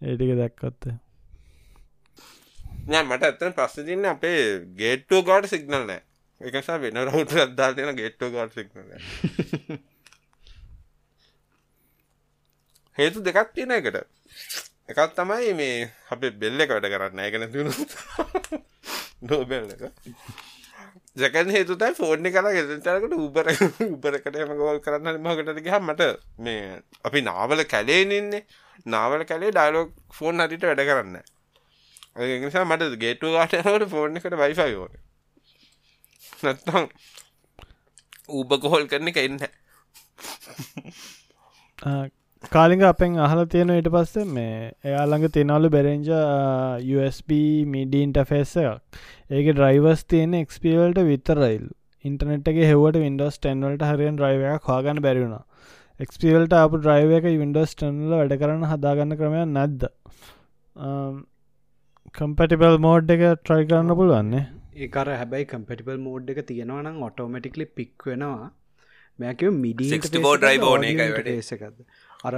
ඒටික දැක්කොත්තේ නෑ මට ඇත්තන ප්‍රශ්න තින්න අපේ ගේට්ටෝ ගාඩ සිගනල් නෑ. එකසා වෙන රවුට අදදාතියන ගේට්ටෝ ගාඩ් සිගනල හේතු දෙකක් තියෙන එකට එකත් තමයි මේ අපේ බෙල්ල එක වැඩ කරන්න එකන තුුණු නෝබෙල් එක. ජකන් හේතුතයි ෆෝර්ණ කර ගෙතටකට උබර උබරකට එම ගෝල් කරන්න මකට ගහ මට මේ අපි නාවල කැලේ ඉන්නේ. නාවල කැලේ ඩයිලෝක් ෆෝන් හරිට වැඩ කරන්න නිසා මට ගේටු ගාටනට ෆෝර්න එකට වයිෆයි ඕන. නැත්තම් ඌබ කොහොල් කරන එක එන්න කාලිග අපෙන් අහල තියෙන ඊට පස්සේ මේ එයාළඟ තිනවලු බෙරෙන්ජ USB මිඩීන්ට ෆෙස්ස එකක්. ඒක ඩ්‍රයිවස් තියෙන එක්ස්පිවල්ට විතරයිල් ඉන්ටනෙට්ගේ හෙවට වින්ඩෝස් ටැන්වලට හරියන් ්‍රයිවයක් හාගන්න බැරිුණා එක්ස්පිවල්ට අප ඩ්‍රයිව එක වින්ඩෝස් ටන්ල වැඩ කරන්න හදාගන්න ක්‍රමයක් නැද්ද? කම්පටිබල් මෝඩ් එක ට්‍රයි කරන්න පුළුවන්නේ? ඒකර හැබැයි කම්පටිබල් මෝඩ් එක තියෙනවනම් ඔටෝමටිකලි පික් වෙනවා. මැකව මිඩි ඩ්‍රයි ඕන ඒකද අර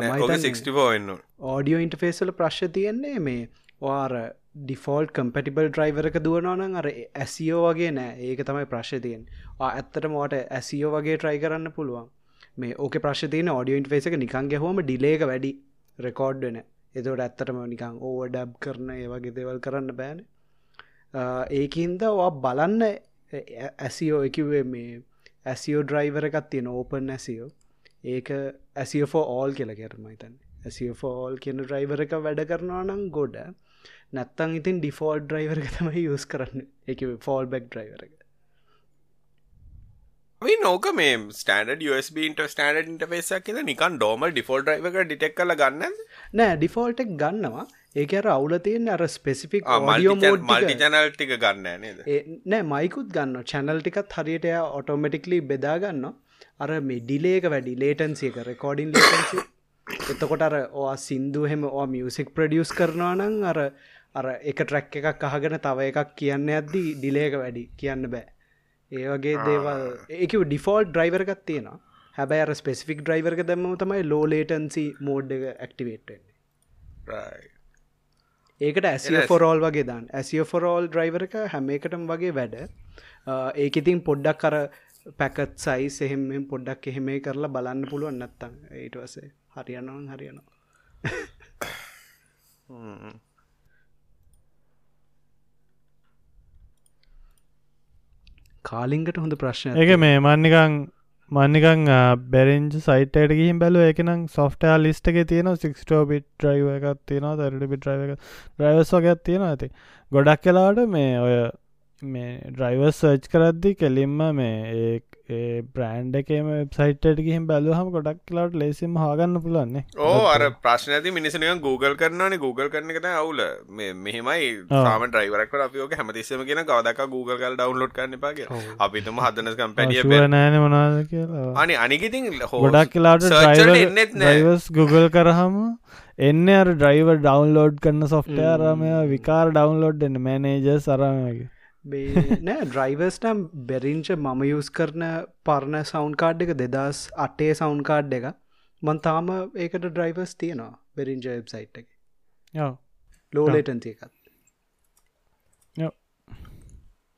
ඕඩියෝ ඉන්ටෆේසල ප්‍රශ් තියෙන්නේ මේ වාර ඩිෆෝල්් කම්පටිබල් ඩ්‍රයිවරක දුවනවනම් අර ඇසිෝ වගේ නෑ. ඒක තමයි ප්‍රශ් තියෙන් ඇත්තට මෝට ඇසිෝ වගේ ට්‍රයි කරන්න පුළුවන්. මේ ඕක ප්‍රශ්තියන ඩියෝ ඉන්ටෆේස එක නිකන් ගැහෝම ඩිලේක වැඩි රෙකෝඩ් වෙන එතවට ඇත්තටම නිකං ඕව ඩැබ් කරන ඒවගේ දෙවල් කරන්න බෑන. ඒකන්ද වා බලන්න ඇසිෝ එකවේ මේ ඇසිෝ ඩ්‍රයිවර එකත් තියෙන ඕපන් ඇසිෝ ඒක ඇසිෝ ඕල් කියල කරමයිතන් ඇසිෝල් කියන ඩ්‍රයිවර එක වැඩ කරනවා නම් ගොඩ. නැත්තං ඉතින් ඩිෆෝල් ඩ්‍රයිවර එක තමයි යස් කරන්න. එක ෆෝල් බෙක් ඩ්‍රයිවර එක. නෝක මේ ස්ටන්ඩ USBට ස්ටන්ඩ ඉන්ටපේසක් කියද නිකන් ඩෝමල් ඩිෆෝල් ්‍රයිවක ඩිටෙක් කල ගන්න නෑ ඩිෆෝල්ටෙක් ගන්නවා. ඒක අර අවුල තියෙන් අර ස්පෙසිෆික් මල්ටි චැනල් ටික. ගන්න නෑ මයිකුත් ගන්න චැනල් ටිකත් හරියට ඔටෝමටික්ලි බෙදාගන්න අර මේ ඩිලේක වැඩි ලේටන්සියක රෙකෝඩින් ලේටන්සි එතකොට අර ඕ සින්දු හෙම ඕ මියසික් ප්‍රඩියස් කරනවා නං අර අර එක ට්‍රැක් එකක් අහගෙන තව එකක් කියන්න ඇද්දී ඩිලේක වැඩි කියන්න බෑ. ඒ වගේ දේවල්. ඒක ඩිෆෝල්් ඩ්‍රයිවර්ගත් තියෙනවා හැබැයි අර ස්පෙසිෆික් ඩ්‍රයිවර්ග දැම්ම තමයි ලෝලේටන්සි මෝඩ් එක ඇක්ටිවේට්න්නේ ඒකට ඇසිය ෆොරෝල් වගේ දන් ඇසිය ෆොරෝල් ඩ්‍රයිවරක හැම එකටම වගේ වැඩ. ඒක ඉතින් පොඩ්ඩක් කර පැකත් සයි සෙහෙම පොඩ්ඩක් එහෙම කරලා බලන්න පුළුවන් නැත්තං ඒට වසේ හරියනවන් හරියනවා. කාලිංගට හොඳ ප්‍රශ්න එක මේ මන්නිකං මන්නිකං බැරෙන්ජ සයිටට ගිහිම් බැලුව. එකනම් සොෆ්ටයා ලිස්ට එක තියෙන සික්ස්ටෝ බිට් ්‍රයිව එකක් තියෙන දරට බිට ්‍රයිව එක ්‍රයිවස් වගේත් තියෙන ඇති ගොඩක් කලාට මේ ඔය මේ ඩ්‍රයිවර් සර්ච් කරද්දි කෙලින්ම මේ ඒ බ්‍රන්් එකම සයිට ගිහිම් බැලුහම ගොඩක් කලාට ලෙසිම හාගන්න පුලන්නේ ඕ අර ප්‍රශ්න ඇති මිනිසනක Google කරනනේ Google කරන එකත අවුල. මෙහෙමයි සාම ඩ්‍රයිවරක් අපියෝක හැමතිස්සම කියෙන ගවදක් Google කල් ඩවන්ලෝඩ් කරන්න පාගේ අපිතම හදනස් කම්පැනිය නෑන මොනාද කියලා. අනි අනිකිතින් ගොඩක් කලාට ඩයිවස් Google කරහම එන්න අර ඩ්‍රයිව ඩවන්ලෝඩ් කරන්න සොෆ්ටයාරමය විකාර ඩවන්ලෝඩ් එන්න මැනේජ සරමගේ නෑ ඩ්‍රයිවර්ස්ටම් බෙරිංච මම යස් කරන පරණ සෞන්් කාඩ් එක දෙදස් අටේ සෞන්් කාඩ් එක. මන් තාම ඒකට ඩ්‍රයිවර්ස් තියෙනවා බෙරිංජ වෙබ්සයිට් එක. ලෝලේටන්ති එකත්.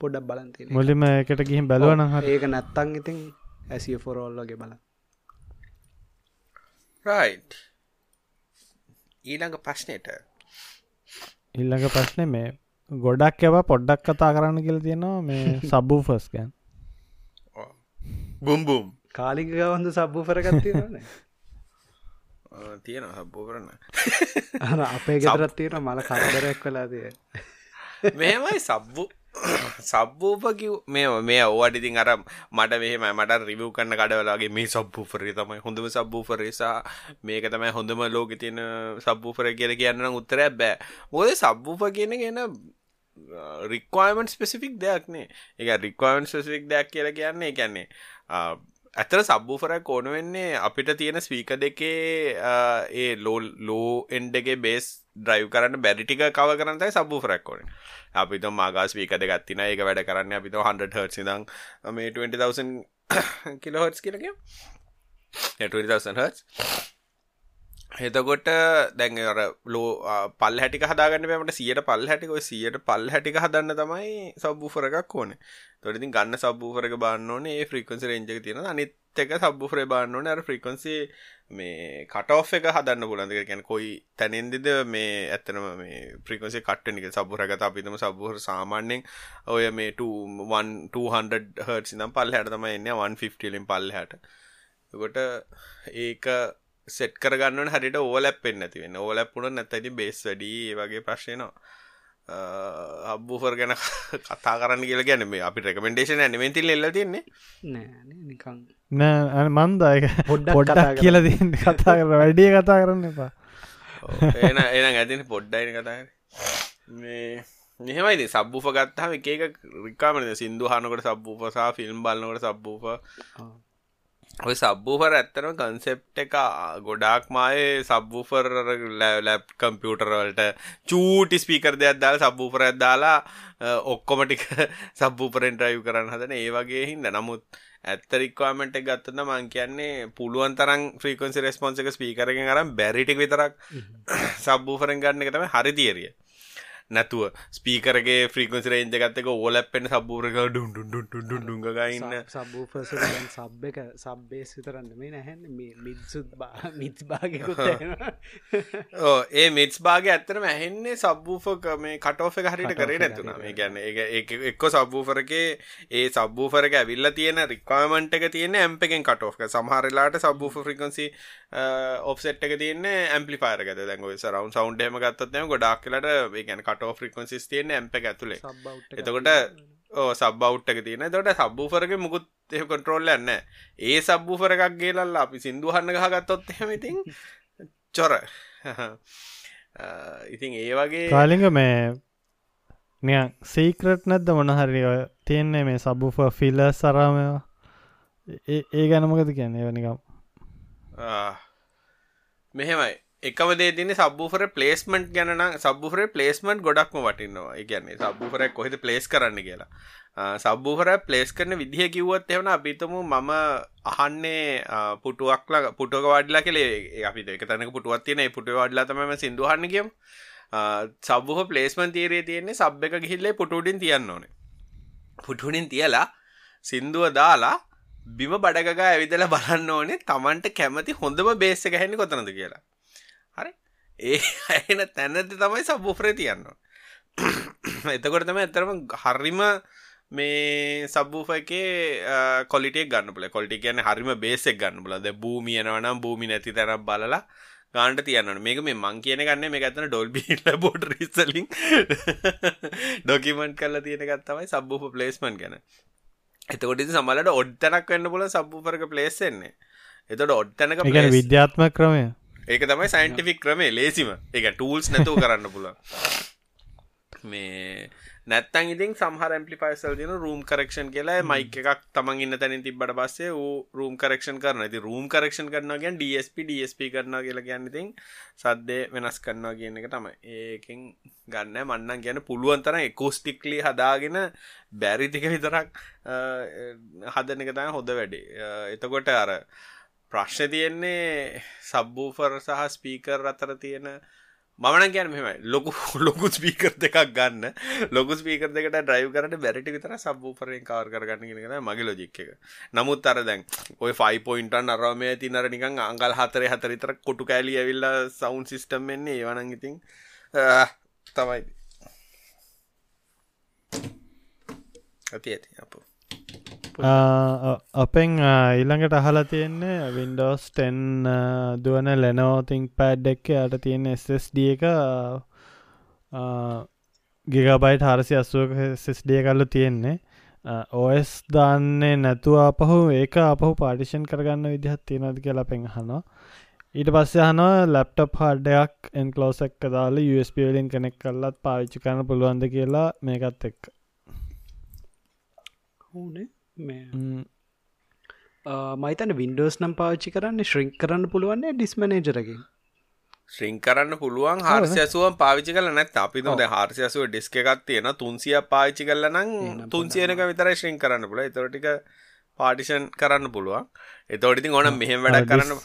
පොඩක් බලන්ති මුලිම එකට ගිහිම් බැලවන ඒක නැත්තං ඉතින් ඇසිය ෆොරෝල්ලගේ බල රයි් ඊළඟ ප්‍රශ්නයට ඉල්ළඟ ප්‍රශ්නය මේ ගොඩක් එව පොඩ්ඩක් කතා කරන්න කියල තියෙනවා මේ සබ්බූ ෆස් ගැන් බුම්බුම් කාලික ගවන්ද සබ්බූ පරගත්තින තියෙන සබ්බෝ කරන්න අපේ ගෙදරත් තියෙන මල කරදරයක් කලාතිය මෙමයි සබ්බු සබ්බූපකිව් මේ මේ ඕවට ඉතින් අර මට මෙහෙම මට රිවව් කන්න කඩවලාගේ මේ සබ්බූපරේ තමයි හොඳම සබ්බූපරේසා මේක තමයි හොඳම ලෝක තියෙන සබ්බූපර කියල කියන්න උත්තරයක් බෑ. මොද සබ්බූප කියන ගෙන රික්වයිමට ස්පෙසිෆික් දෙයක්නේ එක රික්වයිමන් ස්පෙසිෆික් දෙයක් කියලා කියන්නේ කියන්නේ ඇතර සබ්බූෆරක් ඕන වෙන්නේ අපිට තියෙන ස්වීක දෙකේ ඒ ලෝ ලෝ එන්ඩගේ බේස් ඩ්‍රයිව් කරන්න බැරිටික කව කරන්නයි සබ්බූෆරක් ඕන. අපිත මාගස් වීක දෙගත්තින ඒක වැඩ කරන්න අපිත 100 හර්ස් දං මේ 20,000 කිලහොටස් කියලක 20,000 හර්ස් එතකොට දැන් අර ලෝ පල් හැටි හදාගන්න පමට සියට පල් හැටික. සියට පල් හැටික හදන්න තමයි සබ්බූෆරකක් ඕන. තොරතින් ගන්න සබ්බූෆරක බන්න ඕනේ. ඒ ෆ්‍රිකන්සි රෙන්ජක තියෙන අනිත් එක සබ්බුෆරේ බන්න ඕන. අර ෆ්‍රිකන්සි මේ කටෝ් එක හදන්න පුලන්ද ගැන කොයි තැනෙන්දිද මේ ඇත්තනම මේ ප්‍රිකන්සේ කට්ටනික සබුරගත අපිතම සබුහර සාමාන්‍යෙන් ඔය මේ 200 හට නම් පල් හැට තම එන්න. 150ලින් පල් හැට. කොට ඒක සෙට් කරගන්න හරිට ඕලැප් පෙන් ඇතිවෙන්න ඕලැප්පුුණ නැතැති බේස් වැඩී වගේ ප්‍රශ්නයනවා අබ්බූෆර් ගැන කතා කරන්න කියල ගැන මේ අපි රෙකමෙන්ඩේෂන ඇනිවෙන්තිල් එල්ල තින්නේ නෑ මන්දායක පොඩ්ඩක් කියල තින්න කතා කර වැඩිය කතා කරන්න එපා. එන එන ඇතින පොඩ්ඩයින කතා මේ මෙහමයිද සබ්බූප ගත්තාම එක රිකාමන සිින්දු හනකට සබ්බූපසා ෆිල්ම් බලන්නකට සබ්බූප ඔය සබ්බූෆර් ඇත්තනම කන්සෙප් එක ගොඩාක් මායේ සබ්බූෆර් ලැබ් කම්පියුටරවලට චූටි ස්පීකර් දෙයක් දාලා සබ්බූෆර් එකක් දාලා ඔක්කොම ටික සබ්බූෆරෙන් ඩ්‍රයිව් කරන්න හදන ඒ වගේ හින්දා. නමුත් ඇත්ත රික්වයර්න්මන්ට් එක ගත්තොත් නම් මං කියන්නේ පුළුවන් තරම් ෆ්‍රීකවෙන්සි රෙස්පොන්ස් එක ස්පීකර් එකෙන් අරන් බැරි ටික විතරක් සබ්වූෆරෙන් ගන්න එක තමයි හරි තියරිය නැතුව. ස්පීකරගේ ෆ්‍රීකන්සි රේන්ජ ගත්තක ඕලැප්පෙන් සබූරක ඩුන්ඩුන්ඩුන්ඩුන්ඩුන්ග ගන්න සබූ එක සබ්බේස් විතරන්න මේ නැහැන් මිත්සුත් මිත් භාගකුත් ඕ ඒ මිටස් භාග ඇත්තරම ඇහෙන්නේ සබ්බූෆක මේ කටෝෆ එක හරිට කරේ නැතුන මේ ගැන්න එක්ක සබ්බූෆරගේ ඒ සබ්බූෆරක ඇවිල්ල තියෙන රික්වාමන්ට එක තියෙන ඇම්පකෙන් කටෝක සමහරලාට සබ්බූ ෆ්‍රිකන්සි ඔප්සෙට් එක තියන්නේ ඇම්පලිපාර ගත දැන්ග සරවන් සෞන්්ඩම ගත්තත්ම ගොඩක් කලට ගැන කට කටෝ ෆ්‍රිකන්සිස් තියෙන ඇම්ප ඇතුලේ. එතකොට ඕ සබ් අවට් එක තියෙන තොට සබ්බූෆරග මුකුත් එහ කොන්ට්‍රෝල් යන්න ඒ සබ්බූෆර එකක් ගේලල්ලා අපි සිින්දුහන්න ගහගත්තොත් එහෙම ඉතින් චොර. ඉතින් ඒ වගේ කාලිග මේ නිය සීක්‍රට් නැද්ද මොනහරි ඔය තියෙන්නේ මේ සබ්බුෆ ෆිල්ල සරාමවා ඒ ගැනමකද කියන්නේ? වනිකම් මෙහෙමයි එකම දේ තින්නේ සබ්බූෆර ප්ලේස්මන්ට් ගැන සබ්බුෆර ප්ලේස්මන්ට් ගොඩක්ම වටින්නවා කියන්නේ සබ්බූෆර කොහෙද ප්ලේස් කරන්න කියලා. සබ්බූෆර ප්ලේස් කරන විදිහ කිව්වත් එවන අපිතම මම අහන්නේ පුටුවක්ල පුටුවක වඩලා කෙලේ අපි එක තැනක පුටුවත් තියෙන පුටුව වඩලා තමම සිදුහන්න කියම්. සබ්බහ ප්ලේස්මන් තීරේ තියෙන්නේ සබ් එක ගිහිල්ලේ පුටුඩින් තියන්න ඕනේ. පුටුඩින් තියලා සින්දුව දාලා බිම බඩගා ඇවිදල බලන්න ඕනේ තමන්ට කැමති හොඳම බේස්ස ගැහෙන්නේ කොතනද කියලා. හරි. ඒ අයන තැනති තමයි සබ්බුෆරේ තියන්න. එතකොට තම ඇතරම හරිම මේ සබ්බූෆ එකේ කොලිටේ ගන්න පුල කොලිටි කියන්න හරිම බේසෙක් ගන්න පුලද භූමියනවනම් භූමි නැති තැන බලලා ගාන්ට තියන්නට මේක මේ මං කියන ගන්න මේ ගත්තන ඩොල්බිල බෝඩ් රිසලින් ඩොකිමන්ට් කල්ල තියෙන ගත්තමයි සබ්බූප පලේස්මන් ගැන. එතකොට සමලට ඔඩ්තනක් වෙන්න පුල සබ්බූපරක පලේස්සෙන්නේ එතට ඔඩ්තනක විද්‍යාත්ම ක්‍රමය ඒක තමයි සයින්ටිෆික් ක්‍රමේ ලේසිම. එක ටූල්ස් නැතුව කරන්න පුළ මේ නැත්තන් ඉතින් සහර ඇම්පලිපයිසල් දින රූම් කරක්ෂන් කියලා මයික එකක් තමන් ඉන්න තැනින් තිබට පස්සේ රූම් කරක්ෂන් කරන ඇති රූම් කරක්ෂන් කරනගෙන් ඩස්ප ඩස්ප කරන කියලා කියන්න ඉතින් සද්දේ වෙනස් කරනවා කියන එක තමයි. ඒකින් ගන්න මන්නන් ගැන පුළුවන් තරම් එකෝස්ටික්ලි හදාගෙන බැරිතික විතරක් හදන එක තම හොඳ වැඩේ. එතකොට අර ප්‍රශ්න තියෙන්නේ සබ්බූෆර් සහ ස්පීකර් අතර තියෙන මමන ගැන මෙම ලොකු ලොකු ස්පීකර් දෙකක් ගන්න. ලොකු ස්පීකර් දෙකට ඩ්‍රයිව් කරට බැරිටි විතර සබ්බූපරෙන් කවර් කරගන්න ගෙන මගේ ලොජික් එක. නමුත් අර දැන් ඔය ෆයි පොයින්ටන් අරමය තිනර නිකං අංගල් හතර හතරිතර කොටු කෑලි ඇවිල්ල සවුන් සිිස්ටම් වෙන්නේ ඒවනන් ඉතින් තමයි. ඇති ඇති. අප. අපෙන් ඊළඟට අහලා තියෙන්නේ වින්ඩෝස් 10 දුවන ලෙනෝතිං පැඩ් එක්ක යට තියෙන SSD එක ගිගබයිට හරසි අස්සුවක සෙස්ඩිය කල්ලු තියෙන්නේ. ඕස් දාන්නේ නැතුව අපහු ඒක අපහු පාටිෂන් කරගන්න විදිහත් තියෙනද කියලා පෙන්හනවා ඊට පස්සේ හනවා ලැප්ටප් හඩයක් එන්කලෝසක් දාල USB වලින් කෙනෙක් කල්ලත් පාවිච්චි කරන්න පුළුවන්ද කියලා මේකත් එක්ක. ඕනේ මයිතන වින්ඩෝස් නම් පාච්චි කරන්න ශ්‍රිංක් කරන්න පුළුවන්නේ ඩිස්මනේජරකින් ශ්‍රිං කරන්න පුළුවන් හර්සයසුවම් පාවිචි කල නැත් අපි නොද හර්සයසුව ඩිස්ක එකක් තියෙන තුන්සිය පාච්චි කල්ල නම් තුන්සියනක විතර ශ්‍රිං කරන්න පුල එතොටික පාටිෂන් කරන්න පුළුවන්. එතෝටිති ඕන මෙහෙම වැඩ කරන්න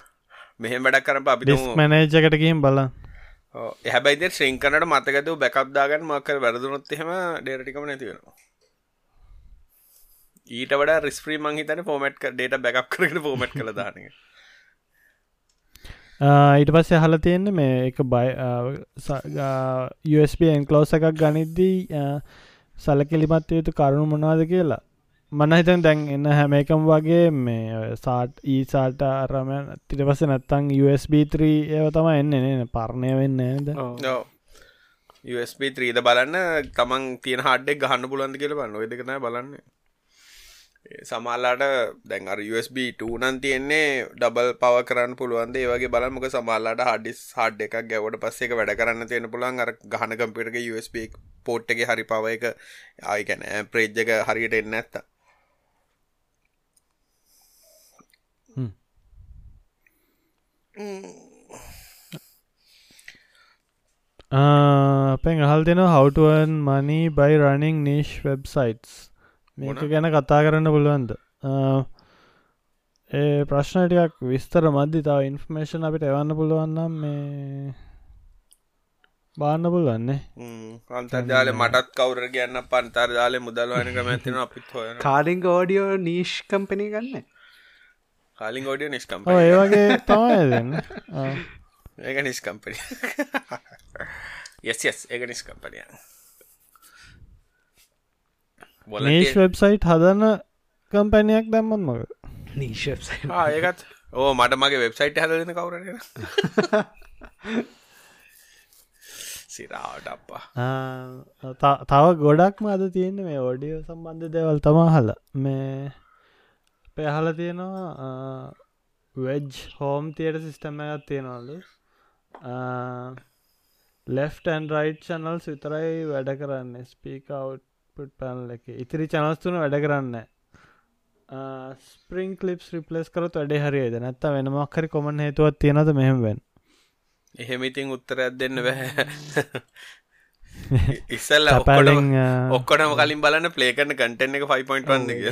මෙහෙම වැඩක් කරන අපි මනේජකටකින් බල එහැබයිද ශ්‍රිං කනට මතකද බැකක්දාගන්න මක්කර වැරදුනොත් එහෙම ඩේරටිකම නැතිවෙනවා ඊට වඩා රිස්ප්‍රී මං හිතන ෆෝමට් ඩේට බැකප් කරට ෆෝමට් කළ දාන ඊට පස්සේ හල තියෙන්නේ මේ එක බයි USB එන්කලෝස එකක් ගනිද්දී සලකෙලිමත් යුතු කරුණු මොනවාද කියලා. මන හිතන් දැන් එන්න හැම එකම් වගේ මේ සාට් ඊසාට අරමයන් තිට පස නැත්තං USB3 ඒව තම එන්න න. පරණය වෙන්න ද USB3ද බලන්න තමන් තියෙන හඩක් ගහන්න පුලන්ද කියල බන්න ඔයදකන බලන්න සමල්ලාට දැන් අර USB ටනන් තියෙන්නේ ඩබල් පව කරන්න පුළුවන්ද ඒවගේ බලමක සමල්ලාට හඩිස් හඩ් එකක් ගැවට පස්සේ එක වැඩ කරන්න තියෙන පුළන් අර ගහන කම්පිටක USB පෝට් එක හරි පව එක. ආයිකැන ප්‍රේජ්ජක හරියට එන්න ඇත්ත අපෙන් අහල් දෙන හවටුවන් මනී බයි රනිින් නිශ් වෙබ්සයිටස් මේක ගැන කතා කරන්න පුළුවන්ද? ඒ ප්‍රශ්නටයක් විස්තර මධ්‍ය තාව ඉන්ෆර්මේෂන් අපිට එවන්න පුළුවන්නම් මේ බාන්න පුළුවන්නේ අන්තර්ජාල මටත් කවුර කියන්න පන්තර්ජාලය මුදල්වන කමැතින අපිත් හොය කාලිං ෝඩියෝ නීශ් කම්පනි ගන්න? කාලින් ෝඩිය නිස්කම් ඒවගේ තමයි දෙන්න ඒක නිස්කම්පනි යස් යස් ඒක නිස්කම්පනය නේෂ් වෙබ්සයිට් හදන්න කම්පැනයක් දැම්මන් මග නීශ ඒකත් ඕ මට මගේ වෙබ්සයිට් හදන කවුරන සිරාවට අප්පා. තව ගොඩක්ම අද තියෙන මේ ඔඩියෝ සම්බන්ධ දෙවල් තමා හල මේ පහල තියෙනවා වෙජ් හෝම් තියට සිිස්ටම එකත් තියෙනවලු. ලෙෆ්ටන් රයිට් චනල්ස් විතරයි වැඩ කරන්න. ස්පීකවට් පැනල එක. ඉතිරි චනස්තුන වැඩ කරන්න. ස්පරිං කලිප් රිපලස් කරත් වැඩේ හරිද නැත්ත වෙනමක්හරි කොමන් හේතුවත් තියෙනද මෙහෙමවෙන් එහෙමිතින් උත්තරයක් දෙන්න බැහැ ඉස්සල්ල ඔක්කොටම කලින් බලන්න පලේකන්න කටෙන් එක 5.1 කිය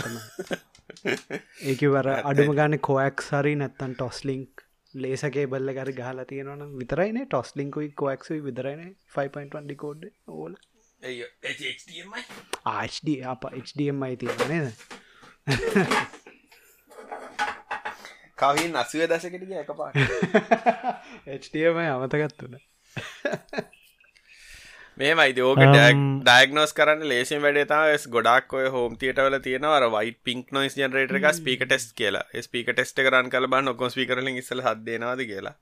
ඒක වර අඩුම ගාන කෝයක් සරි නැත්තන් ටොස්ලිංක් ලේසගේ බල්ල කර ගහලා තියෙනවන විතරයින ටොස්ලිංකුයි කෝක්සයි විතරයින 5.1 කෝඩ් ඕල ආHD අප HDMI තියෙන නේද? කවින් අසුව දශකටික එක පා HDMI අමතකත් වන මේමයි ඕක ඩයිගනෝස් කරන්න ලේසින් වැඩේතාව ගොඩක් ඔය හෝම් තියටවල තියෙනවර වයි පික් නොයිස් ජනරේට එක ස්පීක ටෙස් කියලා. ස්පීක ටෙස්ට කරන් කල බන්න ඔකො ස්පිකරලින් ඉස්සල හදේනවාද කියලා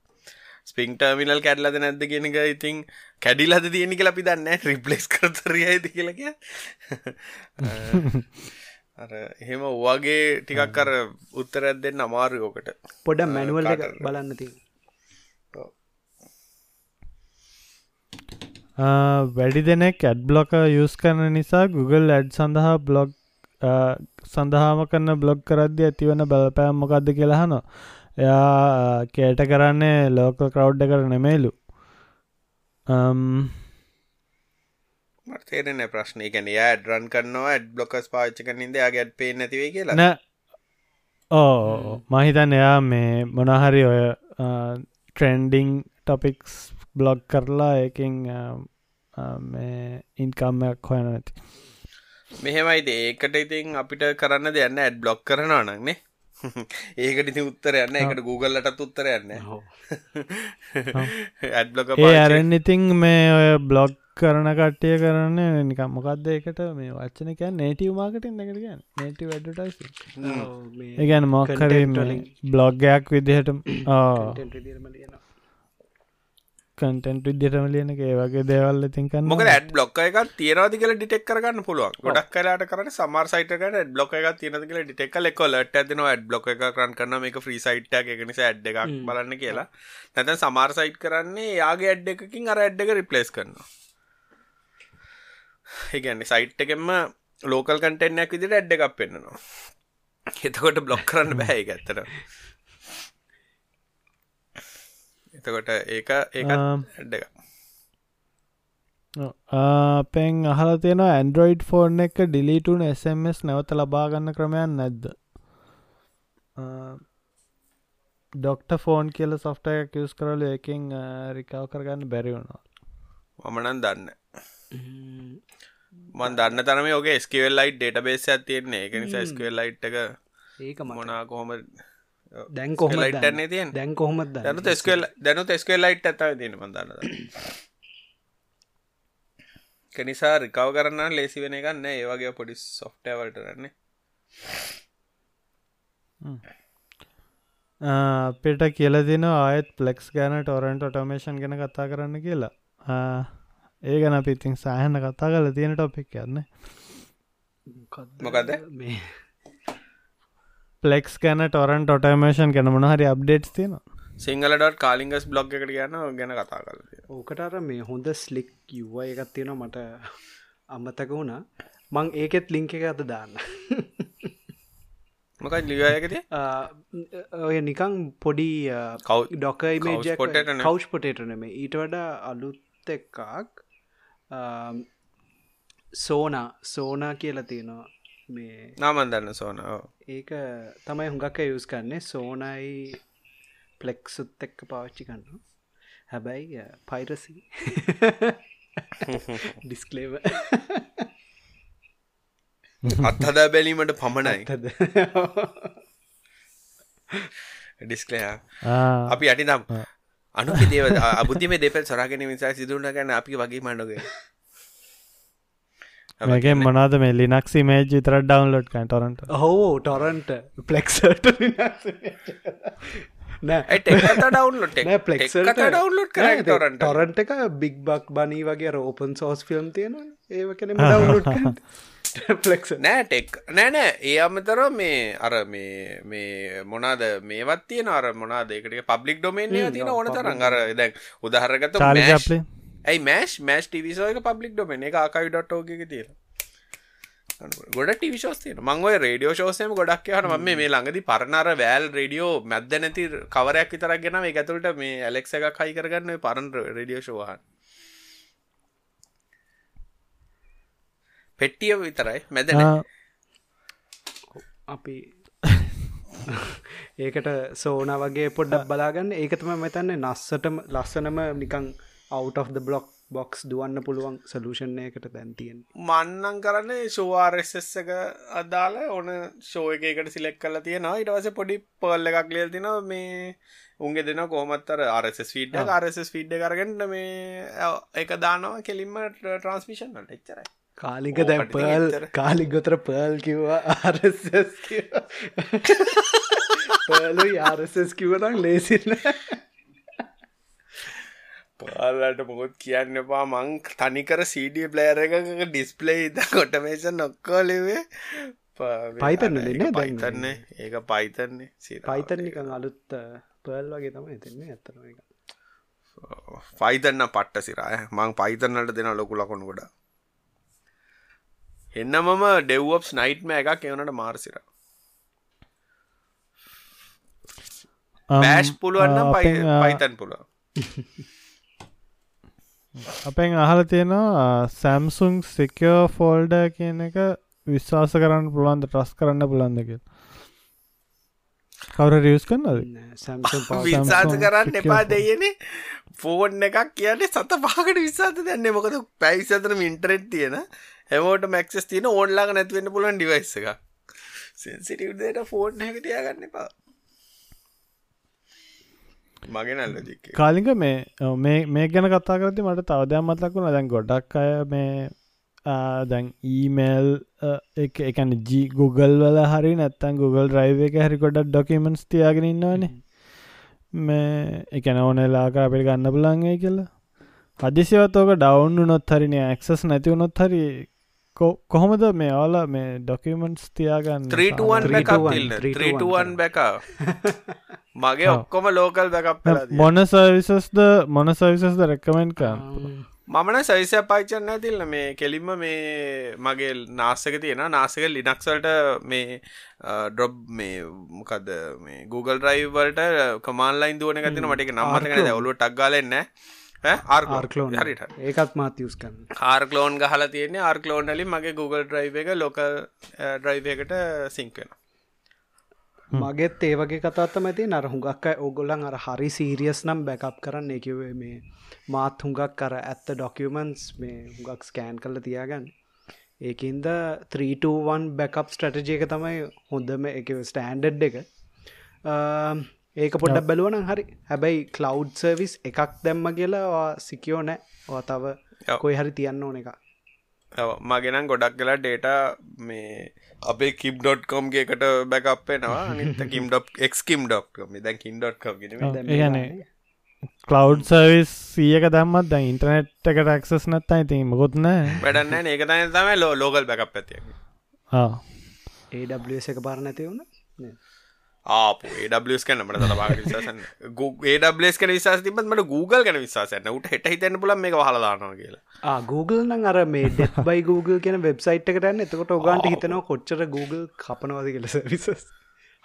ස්පිං ටර්මිනල් කැඩලද නැද්ද කියෙනක ඉතින් කැඩිලද තියෙන කියලා අපි දන්න රිපලෙස් කරතරයයිද කියලක අර එහෙම ඔවාගේ ටිකක් කර උත්තරත් දෙන්න අමාරුයෝකට පොඩ මැනුවල් බලන්න තිී වැඩි දෙනෙක් ඇඩ් බ්ලොක යස් කරන නිසා Google ඇඩ් සඳහා බ්ලොග් සඳහාම කරන්න බ්ලොග් කරද්දි ඇතිවන බලපෑම් මොකක්ද කියලාහන එයා කේට කරන්නේ ලෝකල් කවුඩ් එකට නෙමේලු තේරෙන ප්‍රශ්නය ගැන ඇඩරන් කරනවා ඇඩ් බ්ලොකස් පාච්ච කනින්ද ගැඩ් පේ නැතිවේ කියලා. නෑ. ඕ මහිතන් එයා මේ මොනහරි ඔය ට්‍රෙන්ඩිං ටොපික්ස් බ්ලොග් කරලා එකින් මේ ඉන්කම්මයක් හොයන නැති. මෙහෙමයිද? ඒකට ඉතින් අපිට කරන්න දෙයන්න ඇඩ් බ්ලොග් කරනවා නක්නේ ඒකට ඉති උත්තර යන්න එකට Googleලටත් උත්තර යන්න ඇඩ් බ්ලොග අරන්න ඉතින් මේ ඔය බ්ලොග් කරන කට්ටිය කරන්න නිකම් මොකක්ද එකට මේ වච්චන කෑ නේටව මාකටින් එකට ගැන නේටව වැඩටයිස් ඒගැන මොක්කර බ්ලොග්ගයක් විදිහට කටන්ට විද්‍යටම ලියන ඒ වගේ දේවල් තින්කන්න මොක ඇඩ් බ්ලොක් එක තියෙනවාද කියල ඩිටෙක් කරගන්න පුළුවන්. ගොඩක් කලාට කරන සමර සයිටකට ඇඩ් බ්ලොක් එක තියෙනද කියල ඩිටෙක් ලෙකොලට ඇතින ඇඩ් බ්ලොක් එක කරන් කරන මේක ෆ්‍රී සයිට් එක නිසා ඇඩ් එකක් බලන්න කියලා. නැතන් සමාර සයිට් කරන්නේ යාගේ ඇඩ් එකකින් අර ඇඩ් එක රිපලේස් කරනවා. ඒගැන්නේ සයිට් එකෙන්ම ලෝකල් කටෙන්යක් විදිට ඇඩ් එකක් පෙන්න්නනවා එතකොට බ්ලොක් කරන්න බැහැ ඇත්තට එතකොට ඒක ඒක ඇඩ් එක පෙන් අහල තියෙන ඇන්ඩරෝයිඩ් ෆෝර්න් එක ඩිලිටුන් SMS නැවත ලබාගන්න ක්‍රමයන් නැද්ද? ඩොක්ට ෆෝන් කියල සොෆ්ට එක කිවස් කරල එකින් රිකාව කරගන්න බැරි වුණා. මමනන් දන්න මන් දන්න තරම යෝගේ ස්කවල් ලයිට් ඩේට බේස් ඇතියෙන්නේ එක නිසා ස්කවල් ලයිට් එක ඒක මොනා කොහොම දැන් කොහම ටන්නේ තියෙන් දැන් කොහොමද දැනු තෙස්කල් දැනු තෙස්කල් ලයිට් ඇතව තියෙන මදන්නද කනිසා රිකව කරන්න ලේසි වෙන ගන්න ඒවගේ පොඩි සොෆ්ටවල්ට රන්නේ අපිට කියල දින ආයත් පලෙක්ස් ගෑන ටොරන්ට ටෝමේෂන් ගැන කතා කරන්න කියලා. ඒ ගැන පිතින් සෑහන කතා කල තියෙන ටොපික් යන්න මොකද මේ පලෙක්ස් ගැන ටොරන් ටොටමේෂන් ගැන මොනහරි අප්ඩේට් තියෙන සිංහලට කාලිංගස් බ්ලොග් එකට ගැන ගැන කතා කල ඕකටර මේ හොඳ ස්ලික් යුව එකත් තියෙන මට අම්මතක වුණා. මං ඒකෙත් ලිංක එක අත දාන්න. මොක ලියකද ඔය නිකං පොඩි කව් ඩොකයි කව් පොටේටනම ඊට වඩා අලුත් එක්කක් සෝනා සෝනා කියලා තියෙනවා මේ නාමන්දන්න සෝන ඒක තමයි හුඟක් යුස් කන්නේ සෝනයි පලෙක්සුත් එක්ක පාච්චි කන්න හැබැයි පයිරසි ඩිස්කලේව අත්හදා බැලීමට පමණයි. ඩිස්කලයා අපි අටි නම් අනු දේව අබුතිම දෙපල් සොරගෙන නිසා සිදුරන ගැන අපි වගේ මණ්ඩගේ මේකෙන් මොනාද මේ ලිනක්ස් මේජ් විතර ඩවන්ලෝඩ් කන් ටොරන්ට හෝ ටොරන්ට පලෙක්සට පලෙක් ටොරන්ට එක බික් බක් බනී වගේ රෝපන් සෝස් ෆිල්ම් තියෙන ඒව කෙන ඩවන්ලෝඩ් ෆලෙක්ස් නෑ ටෙක් නෑනෑ ඒ අමතර මේ අර මේ මේ මොනාද මේවත් තියෙන අර මොනාදකට පබ්ලික් ඩොමේන් තින ඕන තරන් අර දැන් උදාහරගත චාලිපලේ ඇයි මෑශ් මෑස් ටිවිසෝක පබ්ලික් ඩොමෙන එක ආකයි ඩොටෝගක තියෙන ගොඩ ටිවිශෝස් තියන මංගව රඩියෝ ශෝසයම ගොඩක් යහන ම මේ ළඟදි පරණර වෑල් රඩියෝ මැද නැති කවරයක් විතරක් ගෙන මේ ඇතුළට මේ ඇලෙක්ස එක කයි කරගන්න පරණ රඩියෝ ශෝහන් පෙට්ටිය විතරයි. මැදන අපි ඒකට සෝන වගේ පොඩ්ඩක් බලාගන්න. ඒකතම මෙතන්නේ නස්සටම ලස්සනම නිකං out of the block box දුවන්න පුළුවන් සලූෂණයකට දැන්තියෙන් මන්නන් කරන්න ශෝවාර්සස් එක අදාල ඕන ශෝය එකකට සිලෙක් කල තියෙනවා. ඉටවස පොඩි පල්ල එකක් ලියල් තින මේ උන්ගේ දෙන කෝමත්තර අරස ෆීඩ් අරස ෆීඩ් කරගන්න මේ එක දානවා කෙලින්ම ට්‍රන්ස්මිෂන්ට එච්චරයි. කාලික දැ පල් කාලිගොතර පර්ල් කිව්වා ආරස් පලු ආරසස් කිවතක් ලේසිල්ල පාලට මොකුත් කියන්න එපා. මං තනිකර සඩ ප්ලේර එක ඩිස්පලේ ඉත කොටමේෂ නොක්කෝලිවේ පයිතන්න දෙන්න පයිතන්න ඒක පයිතන්නේ පයිතන්නිකං අලුත් පර්ල් වගේ තම එතන්නේ ඇත්තන එක පයිතන්න පට්ට සිරාය මං පයිතන්නට දෙන ලොකු ලකොනු ගොඩ එන්න මම ඩෙව්වප්ස් නයිට්ම එකක් එවනට මාර්සිර බෑෂ් පුළුවන්න පයිතන් පුළුව අපෙන් අහල තියෙනවා සැම්සුන් සිකෝ ෆෝල්ඩ කියන එක විශ්වාස කරන්න පුළුවන්ද ට්‍රස් කරන්න පුළන්දක කවර රියස් කන්නද විශාස කරන්න එපා දෙයන ෆෝන් එකක් කියන්න සත පාකට විශාත දන්නේ. මොකද පැයිසතන මින්ටරෙට් තියෙන. හැමෝට මැක්සස් තියන ඕන්ලාග නැතිවෙන්න පුලන් ඩිවයිස් එක සෙන්සිටව්දට ෆෝන් හැක තියාගන්න එපා මගේ නල්ලජික් කාලික මේ මේ ගැන කතා කරති මට තවදයක් මතලකුණ දැන් ගොඩක් අය මේ දැන් ඊමේල් එක එකන ජී Google වල හරි නැත්තන් Google ්‍රයිව එක හරි ගොඩක් ඩොකමන්ස් තියාගෙන ඉන්නවානේ. මේ එකන ඕනෙලාක අපිට ගන්න පුලන්ගේ කියලා. හදිසිවත් ඕක ඩවන්් නොත් හරින ඇක්සස් නැතිවුණොත් හරි කොහොමද මේ ඕල මේ ඩොකමන්ස් තියාගන්න 3න් බැක මගේ ඔක්කොම ලෝකල් බැකප් මොන සවිසස්ද මොන සවිසස්ද රැකමෙන්ට් කරන්න? මමන සවිසය පාච්චන්න ඇතිල්ල මේ කෙලින්ම මේ මගේ නාසක තියෙන නාසක ලිනක්සල්ට මේ ඩොබ් මේ මොකද මේ Google ්‍රයිවල්ට කමාන්ලයින් දුවන ගතින මටක නම්මතකන ඔලු ටක්ගලන්න ආර්කලෝන් හරිට ඒකත් මාත් යස් කන්න ආර්කලෝන් ගහල තියන්නේ ආර්කලෝන්ලි මගේ Google ්‍රයිව එක ලොකල් ඩ්‍රයිව එකට සිංකෙන මගෙත් ඒවගේ කතාත්තම ඇති නර හුඟක් ඕගොල්ලන් අර හරි සීරියස් නම් බැකප් කරන්න. එකවේ මේ මාත් හුඟක් කර ඇත්ත ඩොකියමන්ස් මේ හුඟක් ස්කෑන් කල තියාගන්න. ඒකින්ද 3ටන් බැකප් ස්ටටජය එක තමයි හොඳම එක ස්ටෑන්ඩඩ් එක ඒක පොඩ්ඩක් බැලුවන හරි. හැබැයි කලව් සර්විස් එකක් දැම්ම කියලා සිකියෝ නෑ. තව කොයි හරි තියන්න ඕන එක මගෙනම් ගොඩක් කලා ඩේට මේ අපේ කිම්.කොම් ගේකට බැකප්පෙනවා අනිත කිම්.ක්ම් ඩොක්ම දැන් කින්.කොම් ගන කලව් සර්විස් සියක දම්මත් දැන් ඉන්ටනෙට් එකට ක්සස් නත්තා ඉතින් මොකොත්න වැඩන්න ඒක ලෝ ලෝකල් බැකප් ඇතිය ඒ එක පාර නැති වුණ ආප ඒඩස් කන මට තබා විශසන්න ඒඩස් කන විශස තිබත් මට Google කන විශසන්න උට හෙට හිතන්න පුල මේ හලදානවා කියලා. Google නං අර මේ ඩෙත් බයි Google කියන වෙබ්සයිට් එකටන්න එතකොට ඔගන්ට හිතනවා කොච්චර Google කපනවාද කියලස විසස්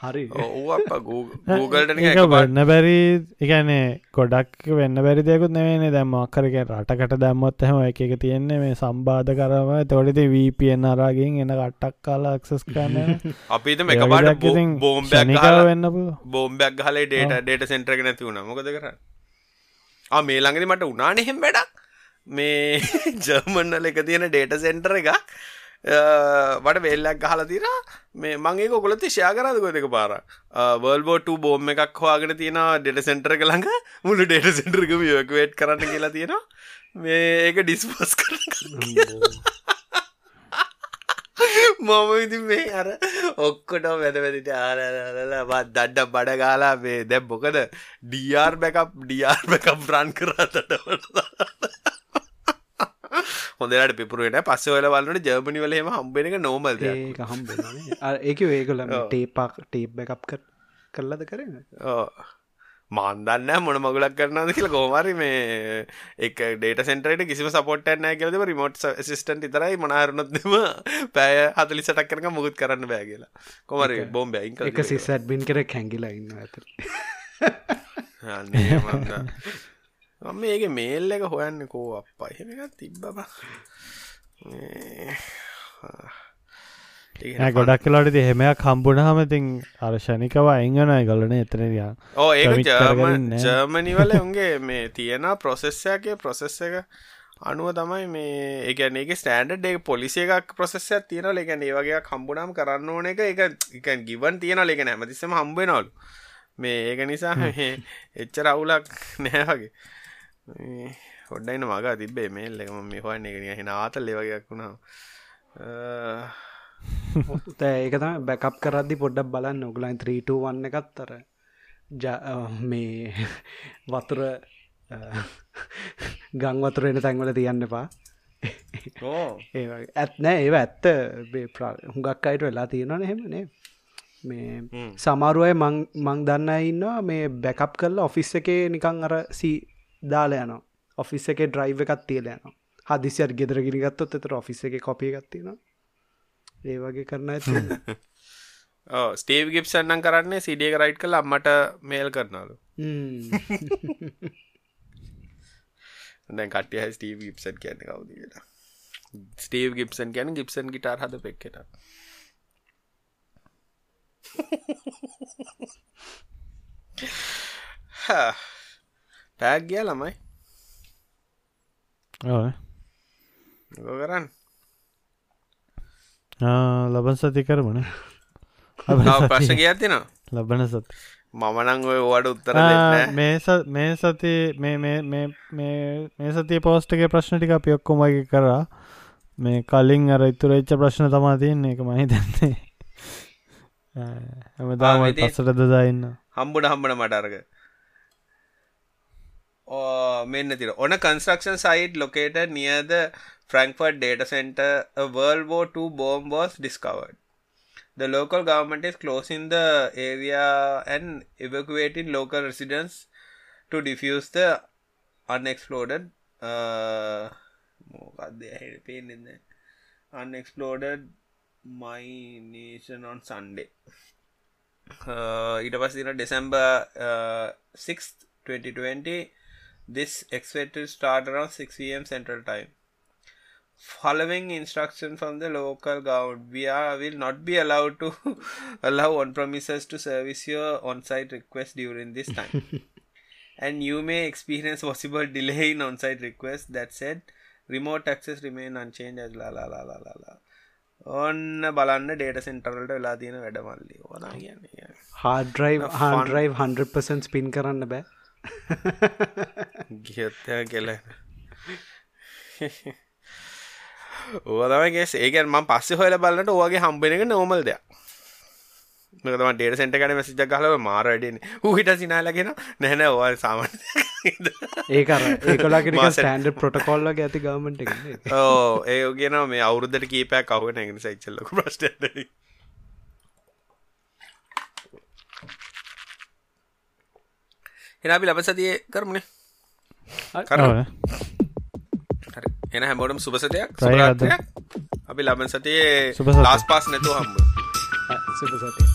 හරි. Googleට වෙන්න බැරි එකනේ ගොඩක් වෙන්න බැරි දෙකුත් නෙවෙනේ දැම් අක්කරක රටකට දැම්මොත් හම එක එක තියෙන්නේ මේ සම්බාධ කරම තොඩිති වීපියෙන් අරාගෙන් එන කට්ටක් කාලා අක්සස් කරන්න අපිත මේ එකබට බෝම්බැක් වෙන්න බෝම්බැක් හලේ ඩේට ඩේට සෙන්ටරක නැති වුණ. මොකද කර මේ ළඟදි මට උනානෙහෙම වැඩක්. මේ ජර්මන්නල එක තියෙන ඩේට සෙන්ටර එකක් වට වෙල්ලක් ගහල තිර මේ මගේ කොලති ෂයා කරදකො දෙක පාර? වර්ල්බෝට බෝම් එකක් හවාගෙන තියෙන ඩෙට සෙන්ටර කළඟ මුළු ඩේට සෙන්ටර්ක යකවේට් කරන්න කියලා තියෙනවා. මේ ඒක ඩිස්පස් කර මම ඉති මේ අර ඔක්කොට වැද වැදිට ආරලබත් දඩ්ඩ බඩ ගාලා මේ දැබ් බොකද ඩර් බැකප් ඩර් බැකප් රන් කරතට හොඳට පිපුරුවට පස්ස ඔල බලන්නට ජර්මනි වලම හම්බෙන එක නෝමල් ඒක හම්බ ඒක ඒකල ටේපක් ටේප් එකප් කරලද කරන්න? මාන්දන්න මොන මගුලක් කරනද කියල. ගෝමරි මේ එක ඩේට සෙන්ටරට කිසිම සපොට් නෑ කියලද රිමෝට් සිස්ටන්ට තරයි මනාරනොත්ම පෑය හතලි සටක් කරන මුකුත් කරන්න බෑ කියලා. කොමරි බෝම් බැයික එක සිසට් බින් කර හැකිලා ඉන්න ඇත මම ඒක මේල් එක හොයන්න කෝ අප එහෙම එකත් තිබ්බබ ගොඩක් කලාට එහෙමයක් හම්බුණ හමතින් අර්ශනිකව අයිගනයි ගලන එතනරයා ඕ ඒ ජර්මනිවල උන්ගේ මේ තියෙන ප්‍රොසෙස්සයගේ ප්‍රොසෙස්ස එක අනුව තමයි මේ ඒගැන එක ස්ටන්ඩ් එක පොලිසිය එකක් ප්‍රසෙස්සයක් තියෙන ලෙගැන ඒ වගේ කම්බුනම් කරන්න ඕන එක. එක එක ගිවන් තියෙන ලෙග නැමතිස්සම හම්බෙනවලු මේ ඒක නිසා එච්චර අවුලක් නෑ වගේ හොඩ්ඩයින මග තිබේ මේල් එකම මේ හොන්න එක හෙන ආතල් ලෙවගයක් වුණා. ඒක තම බැකප් කරද්දි පොඩ්ඩක් බලන්න. ඔගලයින් 3ට වන්න එකත්තර මේ වතුර ගං වතුරෙන තැන්වල තියන්න එපා. ඒ ඇත්නෑ ඒව ඇත්ත. හුඟක් අයිට වෙලා තියෙනවා හෙමනේ මේ සමාරුවය මං දන්න ඉන්නවා මේ බැකප් කරලා ඔෆිස් එකේ නිකං අර සී දාල යන ඔෆිස් එක ඩ්‍රයිව එකත් තියල යන හදිසියට ගෙදර ගිරිගත්තොත් එතර ඔෆිස් එක කොපිය ගත්තිනවා ඒ වගේ කරන්න ඇති ස්ටේව් ගිප්සන්නම් කරන්නේ සිඩියක රයිට් කළ අම්මට මේල් කරනලු දැන් කටිය ස්ටීව ගිප්සන් කියන්න කවුද කියලා. ස්ටීව් ගිප්සන් ගැන ගිප්සන් ගිටාර් හද පෙක්කට ටෑග් ගිය ළමයි. කරන්න? ලබන් සති කරමන. ප්‍රශ්න කිය තිනවා ලබන සත් මමනං ඔය ඕට උත්තර මේ සති මේ සති පෝස්ටගේ ප්‍රශ්න ටික අපි ඔක්කොමගේ කරා. මේ කලින් අර ඉතුර එච්ච ප්‍රශ්න තමා තියන්නේ එක මහි දන්නේ හැමදාම පස්සට දදාන්න හම්බුඩ හම්බන මටර්ග මෙන්න තිර on a construction site located near the Frankfurt data center, a World War II bomb was discovered. The local government is closing the area and evacuating local residents to defuse the unexploded uh, unexploded nation on Sunday. Uh, it was in December uh, 6th, 2020. This expected to start around 6 pm Central Time. Following instruction from the local government, we are will not be allowed to allow on premises to service your on site request during this time. and you may experience possible delay in on site request. That said, remote access remain unchanged as la la la la la la. ඔන්න බලන්න data සෙන්ටරල්ට වෙලා තියෙන වැඩමල්ලි ඕන කියන්න හාඩ්‍රයි් හාඩ්‍රයි් 100% spin කරන්න බෑ ගියත්තය කෙල ඕතමගේ ඒකන් ම පස්ස හොල බලන්නට ඕගේ හම්බෙන එක නෝමල් දෙයක් තම ඩේට සෙන්ට කන මසිජ කලව මාරඩන හහිට සිනාලගෙන නැන ඕල් සාමන් ඒකර ඒකලාගෙන ස්ටන්ඩ පොටකොල්ල ඇති ගමට ඕ ඒ ගෙන මේ අවුරුද්ධට කීපයක් කවන එගෙන සයිචල්ලක ප්‍රශ්ට එනබි ලබ සතිය කරමුණේ එන හැමෝටම සුබසතයක් සුරාත්‍රයක් අපි ලබන් සතියේ ලාස් පාස් නැතුව හම්බ සුපසතිය